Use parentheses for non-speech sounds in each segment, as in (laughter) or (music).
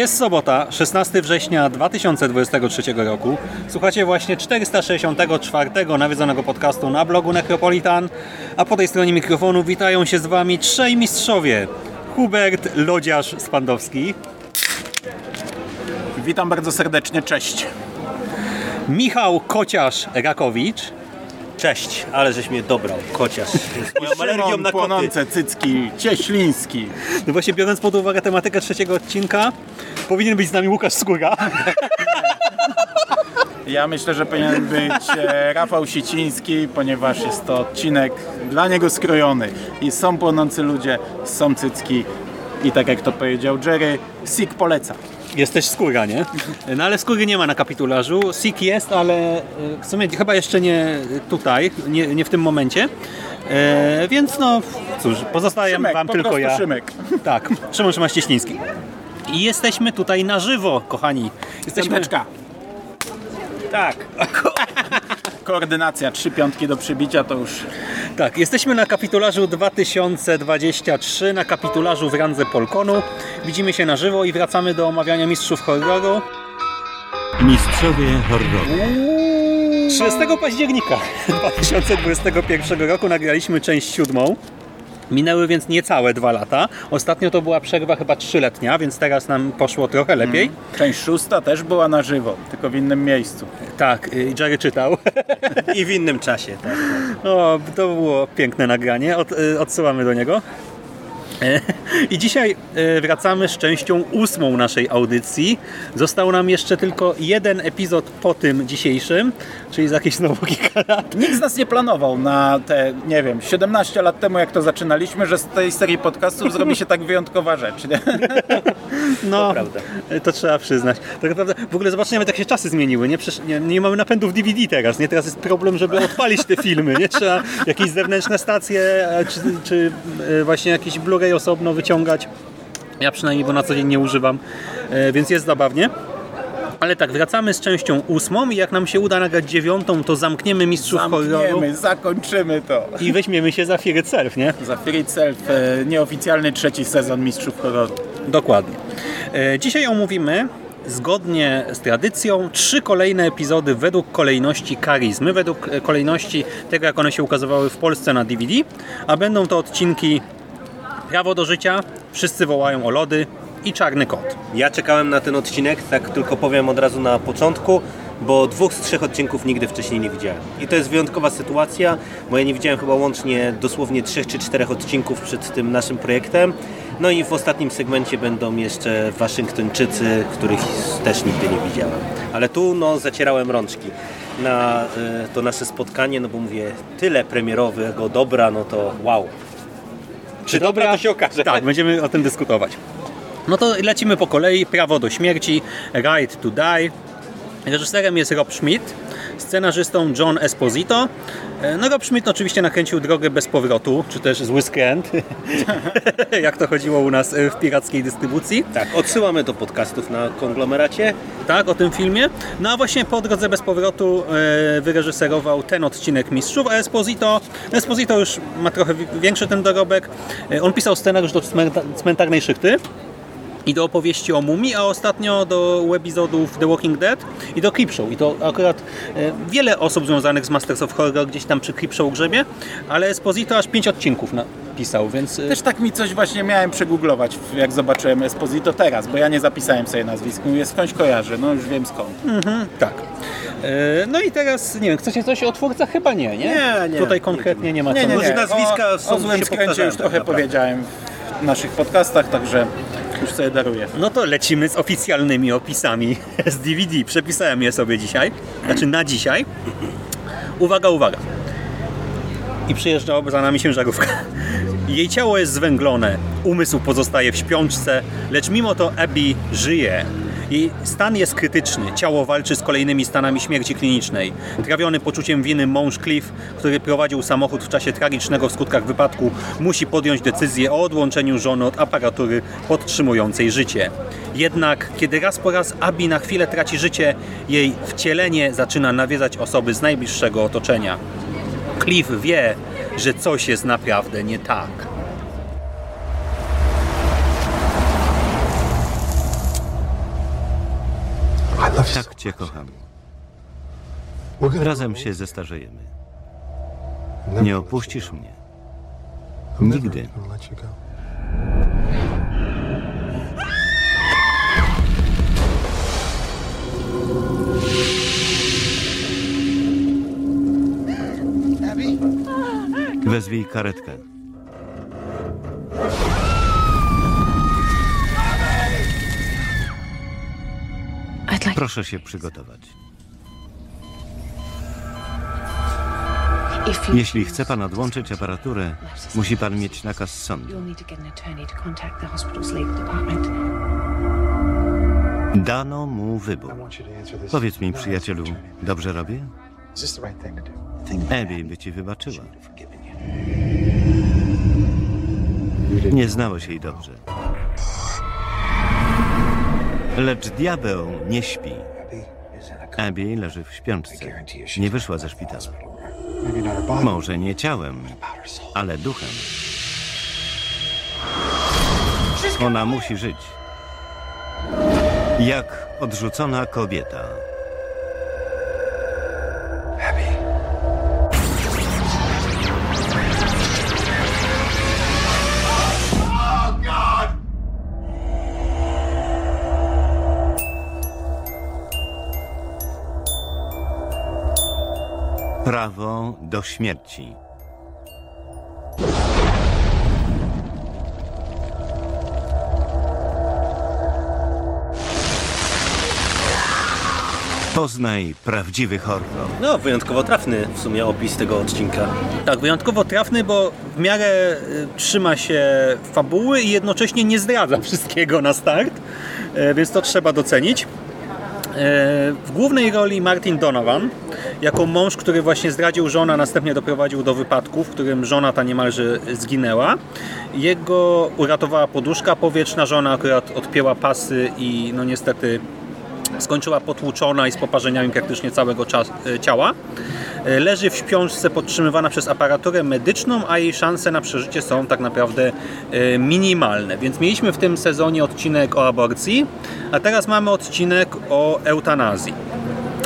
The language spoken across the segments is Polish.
Jest sobota, 16 września 2023 roku. Słuchacie właśnie 464 nawiedzonego podcastu na blogu Necropolitan, a po tej stronie mikrofonu witają się z Wami trzej mistrzowie. Hubert Lodziarz Spandowski, Witam bardzo serdecznie, cześć. Michał Kociarz Rakowicz Cześć, ale żeś mnie dobrał, (laughs) alergią Szymon na. Płonące Cycki, Cieśliński. No właśnie biorąc pod uwagę tematykę trzeciego odcinka, powinien być z nami Łukasz Skóra. (laughs) Ja myślę, że powinien być e, Rafał Siciński, ponieważ jest to odcinek dla niego skrojony. I są płonący ludzie, są cycki i tak jak to powiedział Jerry, Sik poleca. Jest też skóra, nie? No ale skóry nie ma na kapitularzu. Sik jest, ale e, w sumie chyba jeszcze nie tutaj, nie, nie w tym momencie. E, więc no cóż, pozostaje Szymek, Wam po tylko ja. Szymek. (laughs) Tak, Szymon Szymaś-Cieśliński. I jesteśmy tutaj na żywo, kochani. Jesteśmy... Piąteczka. Tak, (laughs) Koordynacja, trzy piątki do przybicia to już Tak, jesteśmy na kapitularzu 2023, na kapitularzu w randze Polkonu. Widzimy się na żywo i wracamy do omawiania mistrzów horroru. Mistrzowie horroru. 30 października 2021 roku nagraliśmy część siódmą. Minęły więc niecałe dwa lata. Ostatnio to była przerwa chyba trzyletnia, więc teraz nam poszło trochę lepiej. część szósta też była na żywo, tylko w innym miejscu. Tak, y, Jerry czytał. (laughs) i w innym czasie. Tak. O, to było piękne nagranie. Od, y, odsyłamy do niego. (laughs) I dzisiaj e, wracamy z częścią ósmą naszej audycji. Został nam jeszcze tylko jeden epizod po tym dzisiejszym, czyli za jakieś znowu kilka lat. Nikt z nas nie planował na te, nie wiem, 17 lat temu jak to zaczynaliśmy, że z tej serii podcastów zrobi się tak wyjątkowa rzecz. Nie? No, to, prawda. to trzeba przyznać. Tak naprawdę, w ogóle zobaczcie nawet jak się czasy zmieniły. Nie, Przecież nie, nie mamy napędów DVD teraz. Nie? Teraz jest problem, żeby odpalić te filmy. Nie trzeba jakieś zewnętrzne stacje, e, czy, czy e, właśnie jakiś Blu-ray osobno wyciągać. Ja przynajmniej, bo na co dzień nie używam, e, więc jest zabawnie. Ale tak, wracamy z częścią ósmą i jak nam się uda nagrać dziewiątą, to zamkniemy Mistrzów Horroru Zamkniemy, zakończymy to. i weźmiemy się za Fear Itself, nie? Za Fear Itself, e, nieoficjalny trzeci sezon Mistrzów Horroru. Dokładnie. E, Dzisiaj omówimy zgodnie z tradycją trzy kolejne epizody według kolejności karizmy, według e, kolejności tego, jak one się ukazywały w Polsce na DVD, a będą to odcinki Prawo do życia, Wszyscy wołają o lody i Czarny kot. Ja czekałem na ten odcinek, tak tylko powiem od razu na początku, bo dwóch z trzech odcinków nigdy wcześniej nie widziałem. I to jest wyjątkowa sytuacja, bo ja nie widziałem chyba łącznie dosłownie trzech czy czterech odcinków przed tym naszym projektem. No i w ostatnim segmencie będą jeszcze Waszyngtończycy, których też nigdy nie widziałem. Ale tu no zacierałem rączki na e, to nasze spotkanie, no bo mówię, tyle premierowego dobra, no to wow. Czy dobra, to się okaże. Tak, będziemy o tym dyskutować. No to lecimy po kolei. Prawo do śmierci, Right to Die. Reżyserem jest Rob Schmidt, scenarzystą John Esposito. E, No Rob Schmidt oczywiście nakręcił Drogę bez powrotu, czy też Zły skręt, (laughs) jak to chodziło u nas e, w pirackiej dystrybucji. Tak, odsyłamy do podcastów na konglomeracie. Tak, o tym filmie. No a właśnie po Drodze bez powrotu e, wyreżyserował ten odcinek Mistrzów, a Esposito, Esposito już ma trochę wi- większy ten dorobek. On pisał scenariusz do Cmenta- Cmentarnej Szychty. I do opowieści o mumii, a ostatnio do webizodów The Walking Dead i do Creepshow. I to akurat e, wiele osób związanych z Masters of Horror gdzieś tam przy Creepshow grzebie, ale Esposito aż pięć odcinków napisał, więc... e, Też tak mi coś właśnie miałem przegooglować, jak zobaczyłem Esposito teraz, bo ja nie zapisałem sobie nazwiska. Mówię, skądś kojarzę, no już wiem skąd. Tak. E, No i teraz, nie wiem, chcecie coś o twórcach? Chyba nie, nie? Nie, nie. Tutaj konkretnie nie ma Nie, co nie, mówić. nie. nazwiska o, są- o złym skręcie już trochę naprawdę. powiedziałem w naszych podcastach, także już sobie daruję. No to lecimy z oficjalnymi opisami (laughs) z DVD. Przepisałem je sobie dzisiaj, znaczy na dzisiaj. Uwaga, uwaga. I przyjeżdża za nami ciężarówka. (laughs) Jej ciało jest zwęglone, umysł pozostaje w śpiączce, lecz mimo to Abby żyje. Jej stan jest krytyczny, ciało walczy z kolejnymi stanami śmierci klinicznej. Trawiony poczuciem winy mąż Cliff, który prowadził samochód w czasie tragicznego w skutkach wypadku, musi podjąć decyzję o odłączeniu żony od aparatury podtrzymującej życie. Jednak, kiedy raz po raz Abby na chwilę traci życie, jej wcielenie zaczyna nawiedzać osoby z najbliższego otoczenia. Cliff wie, że coś jest naprawdę nie tak. Tak cię kocham. Razem się zestarzejemy. Nie opuścisz mnie. Nigdy. Wezwij karetkę. Proszę się przygotować. Jeśli chce pan odłączyć aparaturę, musi pan mieć nakaz sądu. Dano mu wybór. Powiedz mi, przyjacielu, dobrze robię? Abby by ci wybaczyła. Nie znałeś jej dobrze. Lecz diabeł nie śpi. Abby leży w śpiączce. Nie wyszła ze szpitala. Może nie ciałem, ale duchem. Ona musi żyć. Jak odrzucona kobieta. Do śmierci. Poznaj prawdziwy horror. No, wyjątkowo trafny w sumie opis tego odcinka. Tak, wyjątkowo trafny, bo w miarę y, trzyma się fabuły i jednocześnie nie zdradza (laughs) wszystkiego na start, e, więc to trzeba docenić. E, W głównej roli Martin Donovan, jako mąż, który właśnie zdradził żonę, a następnie doprowadził do wypadku, w którym żona ta niemalże zginęła. Jego uratowała poduszka powietrzna, żona akurat odpięła pasy i no niestety skończyła potłuczona i z poparzeniami praktycznie całego e, ciała. E, Leży w śpiączce podtrzymywana przez aparaturę medyczną, a jej szanse na przeżycie są tak naprawdę e, minimalne. Więc mieliśmy w tym sezonie odcinek o aborcji, a teraz mamy odcinek o eutanazji.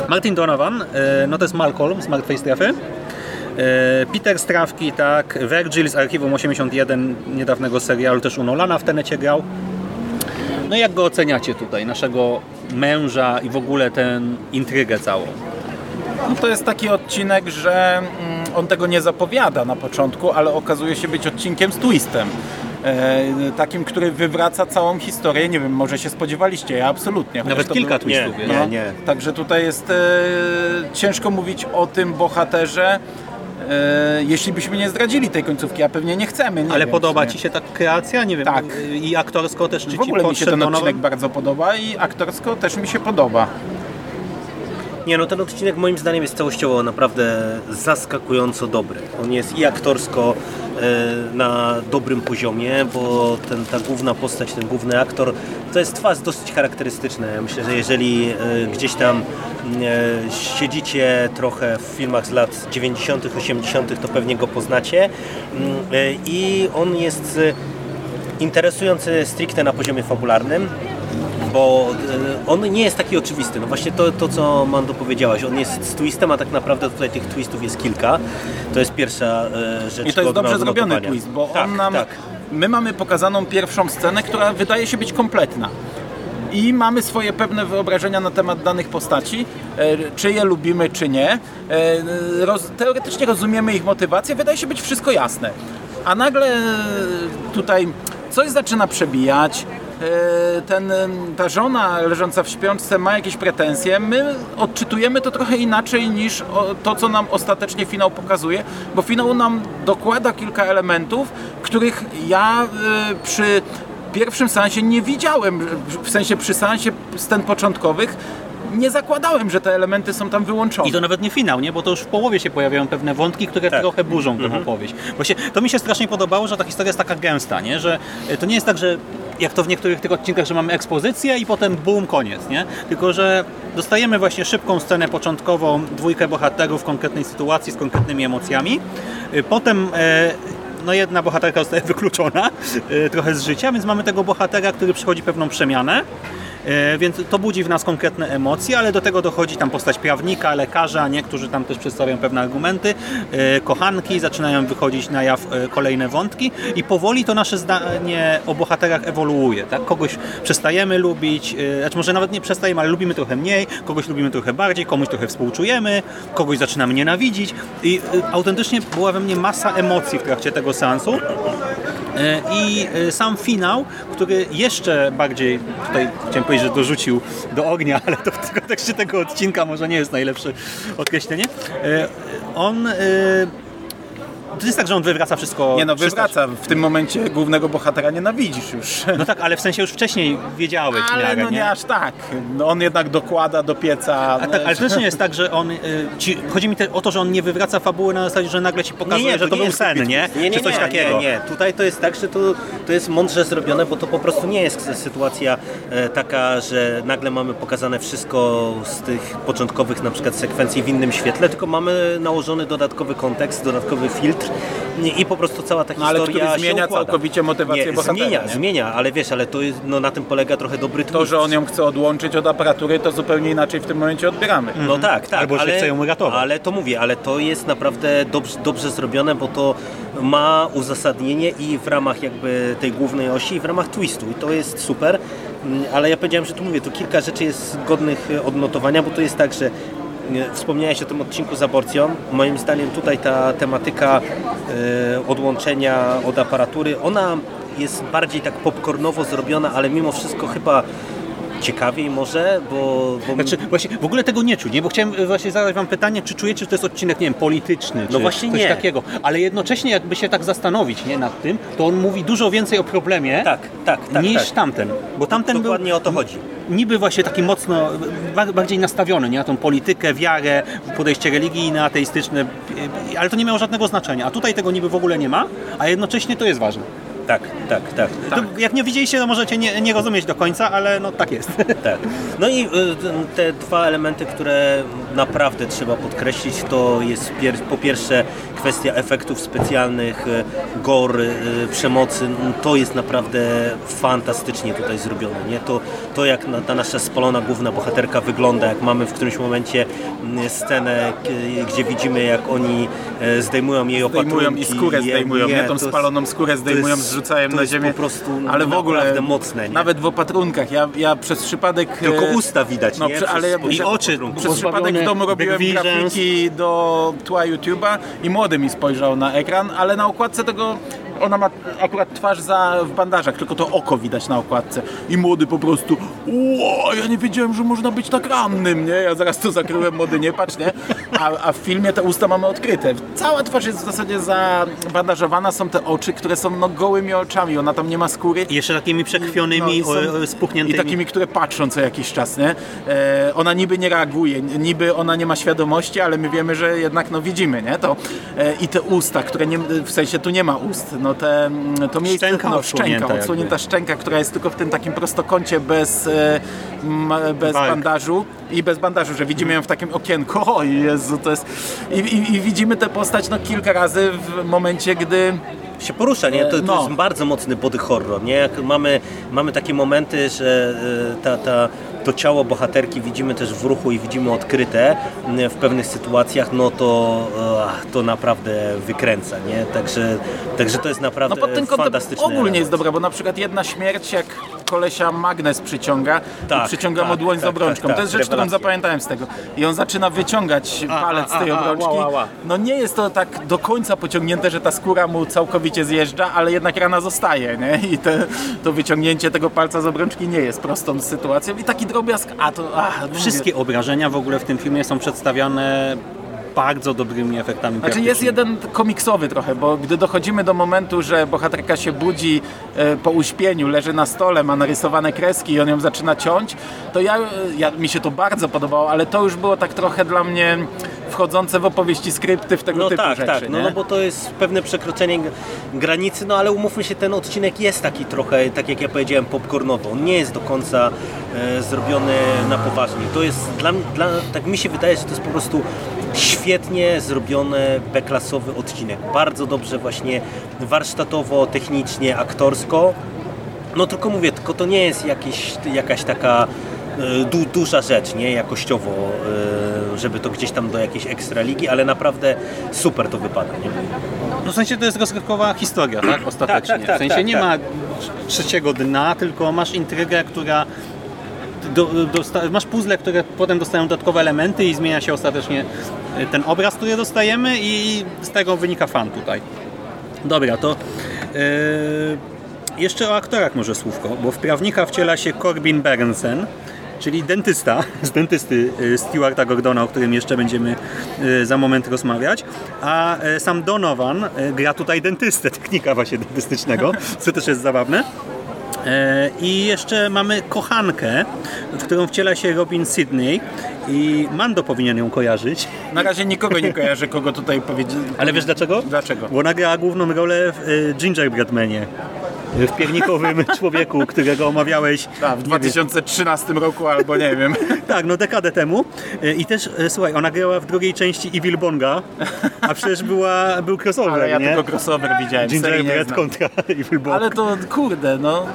Martin Donovan, e, no to jest Malcolm z Martwej Strefy. E, Peter Strawki, tak, Virgil z Archiwum 81, niedawnego serialu, też u Nolana w tenecie grał. No i jak go oceniacie tutaj, naszego męża i w ogóle tę intrygę całą? No to jest taki odcinek, że mm, on tego nie zapowiada na początku, ale okazuje się być odcinkiem z twistem. E, takim, który wywraca całą historię. Nie wiem, może się spodziewaliście, ja absolutnie. Nawet to kilka było- twistów jest. No, nie. Także tutaj jest e, ciężko mówić o tym bohaterze, e, jeśli byśmy nie zdradzili tej końcówki, a pewnie nie chcemy. Nie Ale wiem, podoba. Ci się ta kreacja? Nie wiem, Tak. i aktorsko też, czy W ogóle Ci mi się ten odcinek bardzo podoba i aktorsko też mi się podoba. Nie no, ten odcinek moim zdaniem jest całościowo naprawdę zaskakująco dobry. On jest i aktorsko e, na dobrym poziomie, bo ten, ta główna postać, ten główny aktor, to jest twarz dosyć charakterystyczna. Ja myślę, że jeżeli e, gdzieś tam e, siedzicie trochę w filmach z lat 90., 80., to pewnie go poznacie. Mm, I on jest interesujący stricte na poziomie fabularnym, bo e, on nie jest taki oczywisty. No właśnie to, to co Mando powiedziałaś, on jest z twistem, a tak naprawdę tutaj tych twistów jest kilka. To jest pierwsza e, rzecz I to jest dobrze zrobiony twist, bo tak, on nam. Tak. My mamy pokazaną pierwszą scenę, która wydaje się być kompletna. I mamy swoje pewne wyobrażenia na temat danych postaci, e, czy je lubimy, czy nie. Roz, teoretycznie rozumiemy ich motywację, wydaje się być wszystko jasne. A nagle tutaj coś zaczyna przebijać. E, Ten, ta żona leżąca w śpiączce ma jakieś pretensje. My odczytujemy to trochę inaczej niż to, co nam ostatecznie finał pokazuje, bo finał nam dokłada kilka elementów, których ja e, przy pierwszym seansie nie widziałem, w sensie przy seansie scen początkowych, nie zakładałem, że te elementy są tam wyłączone. I to nawet nie finał, nie? Bo to już w połowie się pojawiają pewne wątki, które Tak. trochę burzą tę opowieść. Właśnie to mi się strasznie podobało, że ta historia jest taka gęsta, nie? Że e, to nie jest tak, że jak to w niektórych tych odcinkach, że mamy ekspozycję i potem boom, koniec, nie? Tylko, że dostajemy właśnie szybką scenę początkową, dwójkę bohaterów w konkretnej sytuacji z konkretnymi emocjami. E, Potem e, no jedna bohaterka zostaje wykluczona e, trochę z życia, więc mamy tego bohatera, który przychodzi pewną przemianę. E, Więc to budzi w nas konkretne emocje, ale do tego dochodzi tam postać prawnika, lekarza, niektórzy tam też przedstawiają pewne argumenty, e, kochanki, zaczynają wychodzić na jaw e, kolejne wątki i powoli to nasze zdanie o bohaterach ewoluuje. Tak? Kogoś przestajemy lubić, znaczy może nawet nie przestajemy, ale lubimy trochę mniej, kogoś lubimy trochę bardziej, komuś trochę współczujemy, kogoś zaczynamy nienawidzić i autentycznie była we mnie masa emocji w trakcie tego seansu. E, I e, sam finał, który jeszcze bardziej, tutaj chciałem powiedzieć, że dorzucił do ognia, (laughs) ale to w kontekście tego odcinka może nie jest najlepsze określenie. E, On. E, To jest tak, że on wywraca wszystko. Nie no, wywraca. W tym momencie głównego bohatera nienawidzisz już. No tak, ale w sensie już wcześniej wiedziałeś Ale miarę, no nie aż tak. No, on jednak dokłada do pieca. A tak, ale to też nie jest tak, że on. y, Ci, chodzi mi te, o to, że on nie wywraca fabuły na zasadzie, że nagle ci pokazuje, że to, nie był sen, nie? twist. nie, nie, Czy coś nie, takiego. Nie, nie. Tutaj to jest tak, że to, to jest mądrze zrobione, bo to po prostu nie jest sytuacja e, taka, że nagle mamy pokazane wszystko z tych początkowych na przykład sekwencji w innym świetle, tylko mamy nałożony dodatkowy kontekst, dodatkowy filtr i, i po prostu cała ta No, ale który zmienia się układa. całkowicie motywację nie, bohatera, Zmienia, nie? zmienia, ale wiesz, ale to jest, no, na tym polega trochę dobry twist. To, że on ją chce odłączyć od aparatury, to zupełnie inaczej w tym momencie odbieramy. No tak, tak. Albo, że ale, chce ją uratować. Ale to mówię, ale to jest naprawdę dobrze, dobrze zrobione, bo to ma uzasadnienie i w ramach jakby tej głównej osi, i w ramach twistu. I to jest super. Mm, Ale ja powiedziałem, że tu mówię, tu kilka rzeczy jest godnych odnotowania, bo to jest tak, że Wspomniałeś o tym odcinku z aborcją. Moim zdaniem tutaj ta tematyka e, odłączenia od aparatury, ona jest bardziej tak popcornowo zrobiona, ale mimo wszystko chyba ciekawiej może, bo... bo Znaczy, właśnie w ogóle tego nie czuć, nie? Bo chciałem e, właśnie zadać wam pytanie, czy czujecie, że to jest odcinek, nie wiem, polityczny, czy No właśnie coś nie. takiego. Ale jednocześnie jakby się tak zastanowić, nie, nad tym, to on mówi dużo więcej o problemie tak, tak, tak, niż tak. tamten. Bo tamten Dokładnie był o to chodzi. niby właśnie taki mocno, ba- bardziej nastawiony, nie? Na tą politykę, wiarę, podejście religijne, ateistyczne, e, ale to nie miało żadnego znaczenia. A tutaj tego niby w ogóle nie ma, a jednocześnie to jest ważne. Tak, tak, tak. To, jak nie widzieliście, to możecie nie, nie rozumieć do końca, ale no tak jest. Tak. No i y, te dwa elementy, które naprawdę trzeba podkreślić, to jest pier po pierwsze kwestia efektów specjalnych, y, gore, y, przemocy. No, To jest naprawdę fantastycznie tutaj zrobione. Nie? To, to jak ta nasza spalona główna bohaterka wygląda, jak mamy w którymś momencie scenę, gdzie widzimy jak oni e, zdejmują jej Zdejmują opatrunki. i skórę zdejmują, nie, to tą spaloną skórę zdejmują, jest- zrzucają na ziemię. po prostu ale w ogóle naprawdę mocne. Nie? Nawet w opatrunkach. Ja, ja przez przypadek. Tylko e, usta widać, no, nie? ale ja- I oczy Przez przypadek domu robiłem grafiki do tła YouTube'a i młody mi spojrzał na ekran, ale na okładce tego ona ma akurat twarz za, w bandażach, tylko to oko widać na okładce. I młody po prostu, ło, ja nie wiedziałem, że można być tak rannym, nie? Ja zaraz to zakryłem, młody, nie patrz, nie? A, a w filmie te usta mamy odkryte. Cała twarz jest w zasadzie zabandażowana, są te oczy, które są no, gołymi oczami, ona tam nie ma skóry. I jeszcze takimi przekrwionymi, No, i są- spuchniętymi. I takimi, które patrzą co jakiś czas, nie? E, ona niby nie reaguje, niby ona nie ma świadomości, ale my wiemy, że jednak no widzimy, nie? To, e, I te usta, które nie, w sensie tu nie ma ust, no te, mm, to miejsce, Szczęka no, szczęka, jakby. odsłonięta szczęka, która jest tylko w tym takim prostokącie bez, e, m, bez Walk. bandażu i bez bandażu, że widzimy ją w takim okienku, (laughs) o Jezu, to jest... I, i, i widzimy tę postać no kilka razy w momencie, gdy się porusza, nie? To, to No. jest bardzo mocny body horror, nie? Jak mamy, mamy takie momenty, że e, ta, ta, to ciało bohaterki widzimy też w ruchu i widzimy odkryte w pewnych sytuacjach, no to, e, to naprawdę wykręca, nie? Także, także to jest No naprawdę pod tym kątem fantastyczny ogólnie jest dobra, bo na przykład jedna śmierć, jak kolesia magnes przyciąga Tak, i przyciąga tak, mu dłoń z tak, obrączką. tak, to jest rzecz, którą zapamiętałem z tego. I on zaczyna wyciągać palec a, z tej a, a, obrączki. ła, ła, ła. No nie jest to tak do końca pociągnięte, że ta skóra mu całkowicie zjeżdża, ale jednak rana zostaje, nie? I te, to wyciągnięcie tego palca z obrączki nie jest prostą sytuacją. I taki drobiazg, a to... A, no mówię. Wszystkie obrażenia w ogóle w tym filmie są przedstawiane bardzo dobrymi efektami Znaczy jest jeden komiksowy trochę, bo gdy dochodzimy do momentu, że bohaterka się budzi e, po uśpieniu, leży na stole, ma narysowane kreski i on ją zaczyna ciąć, to ja, ja, mi się to bardzo podobało, ale to już było tak trochę dla mnie wchodzące w opowieści skrypty w tego No typu tak, rzeczy. tak, no, nie? no bo to jest pewne przekroczenie granicy, no ale umówmy się, ten odcinek jest taki trochę, tak jak ja powiedziałem, popcornowy. On nie jest do końca e, zrobiony na poważnie. To jest dla, dla, tak mi się wydaje, że to jest po prostu świetnie zrobiony B-klasowy odcinek. Bardzo dobrze właśnie warsztatowo, technicznie, aktorsko. No tylko mówię, tylko to nie jest jakieś, jakaś taka du, duża rzecz, nie, jakościowo, e, żeby to gdzieś tam do jakiejś ekstraligi, ale naprawdę super to wypada, nie? No w sensie to jest rozrywkowa historia, tak? Ostatecznie. Tak, tak, tak, w sensie tak, nie tak. ma trzeciego dna, tylko masz intrygę, która do, dosta, masz puzzle, które potem dostają dodatkowe elementy i zmienia się ostatecznie y, ten obraz, który dostajemy i z tego wynika fan tutaj. Dobra, to yy, jeszcze o aktorach może słówko, bo w prawnika wciela się Corbin Bernsen, czyli dentysta z dentysty y, Stewarta Gordona, o którym jeszcze będziemy y, za moment rozmawiać, a y, sam Donovan gra tutaj dentystę, technika właśnie dentystycznego, (laughs) co też jest zabawne. E, I jeszcze mamy kochankę, w którą wciela się Robin Sydney i Mando powinien ją kojarzyć. Na razie nikogo nie kojarzę, kogo tutaj powiedzieć. Ale wiesz dlaczego? Dlaczego? Bo ona grała główną rolę w Gingerbread Manie. W piernikowym (laughs) człowieku, którego omawiałeś. A, w 2013 roku albo nie wiem. (laughs) Tak, no dekadę temu. Y, I też, y, słuchaj, ona grała w drugiej części Evil Bonga, a przecież była, był crossover, Ale ja nie? tylko crossover widziałem. Gingerbread kontra (laughs) Evil Bong. Ale to kurde, no.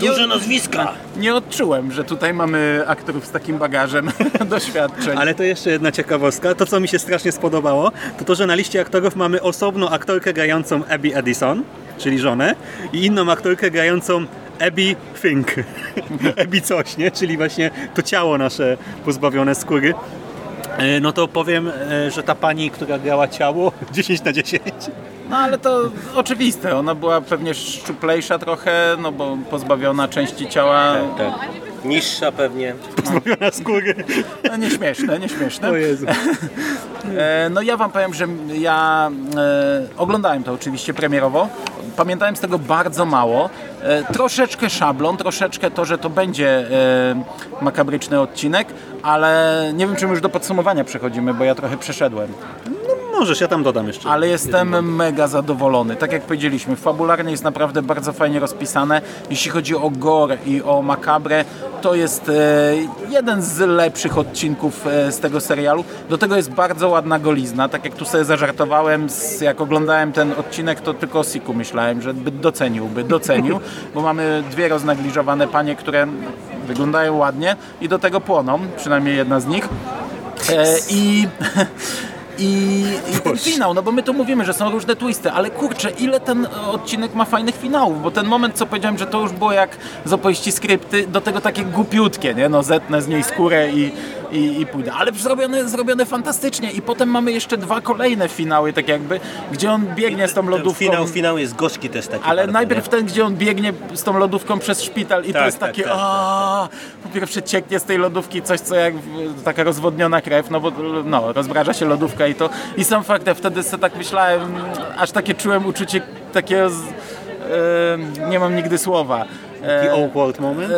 Duże nazwiska! Nie odczułem, że tutaj mamy aktorów z takim bagażem doświadczeń. Ale to jeszcze jedna ciekawostka. To, co mi się strasznie spodobało, to to, że na liście aktorów mamy osobną aktorkę grającą Abby Edison, czyli żonę, i inną aktorkę grającą Abby Fink. (laughs) Abby coś, nie? Czyli właśnie to ciało nasze pozbawione skóry. E, No to powiem, e, że ta pani, która grała ciało, (laughs) 10 na 10. No ale to oczywiste, ona była pewnie szczuplejsza trochę, no bo pozbawiona części ciała. Tak. Niższa pewnie. Pozbawiona skóry. No nieśmieszne, nieśmieszne. (laughs) O Jezu. E, No ja wam powiem, że ja e, oglądałem to oczywiście premierowo. Pamiętałem z tego bardzo mało. E, troszeczkę szablon, troszeczkę to, że to będzie e, makabryczny odcinek, ale nie wiem, czy już do podsumowania przechodzimy, bo ja trochę przeszedłem. Możesz, ja tam dodam jeszcze. Ale jestem mega zadowolony. Tak jak powiedzieliśmy, fabularnie jest naprawdę bardzo fajnie rozpisane. Jeśli chodzi o gore i o makabrę, to jest e, jeden z lepszych odcinków e, z tego serialu. Do tego jest bardzo ładna golizna. Tak jak tu sobie zażartowałem, jak oglądałem ten odcinek, to tylko o Siku myślałem, że by docenił, by docenił, bo mamy dwie roznegliżowane panie, które wyglądają ładnie i do tego płoną, przynajmniej jedna z nich. E, I, (laughs) i, I ten finał, no bo my tu mówimy, że są różne twisty, ale kurczę, ile ten odcinek ma fajnych finałów, bo ten moment, co powiedziałem, że to już było jak z opowieści skrypty, do tego takie głupiutkie, nie? No zetnę z niej skórę i, i, i pójdę. Ale zrobione, zrobione fantastycznie i potem mamy jeszcze dwa kolejne finały, tak jakby, gdzie on biegnie z tą lodówką. finał, finał jest gorzki też taki. Ale bardzo, najpierw nie? ten, gdzie on biegnie z tą lodówką przez szpital i to Tak, jest tak, takie, tak, tak, a po pierwsze cieknie z tej lodówki coś, co jak taka rozwodniona krew, no bo no, rozbraża się lodówka i to. I sam fakt, ja wtedy sobie tak myślałem, aż takie czułem uczucie takiego, z, e, nie mam nigdy słowa, E, Taki awkward moment? E,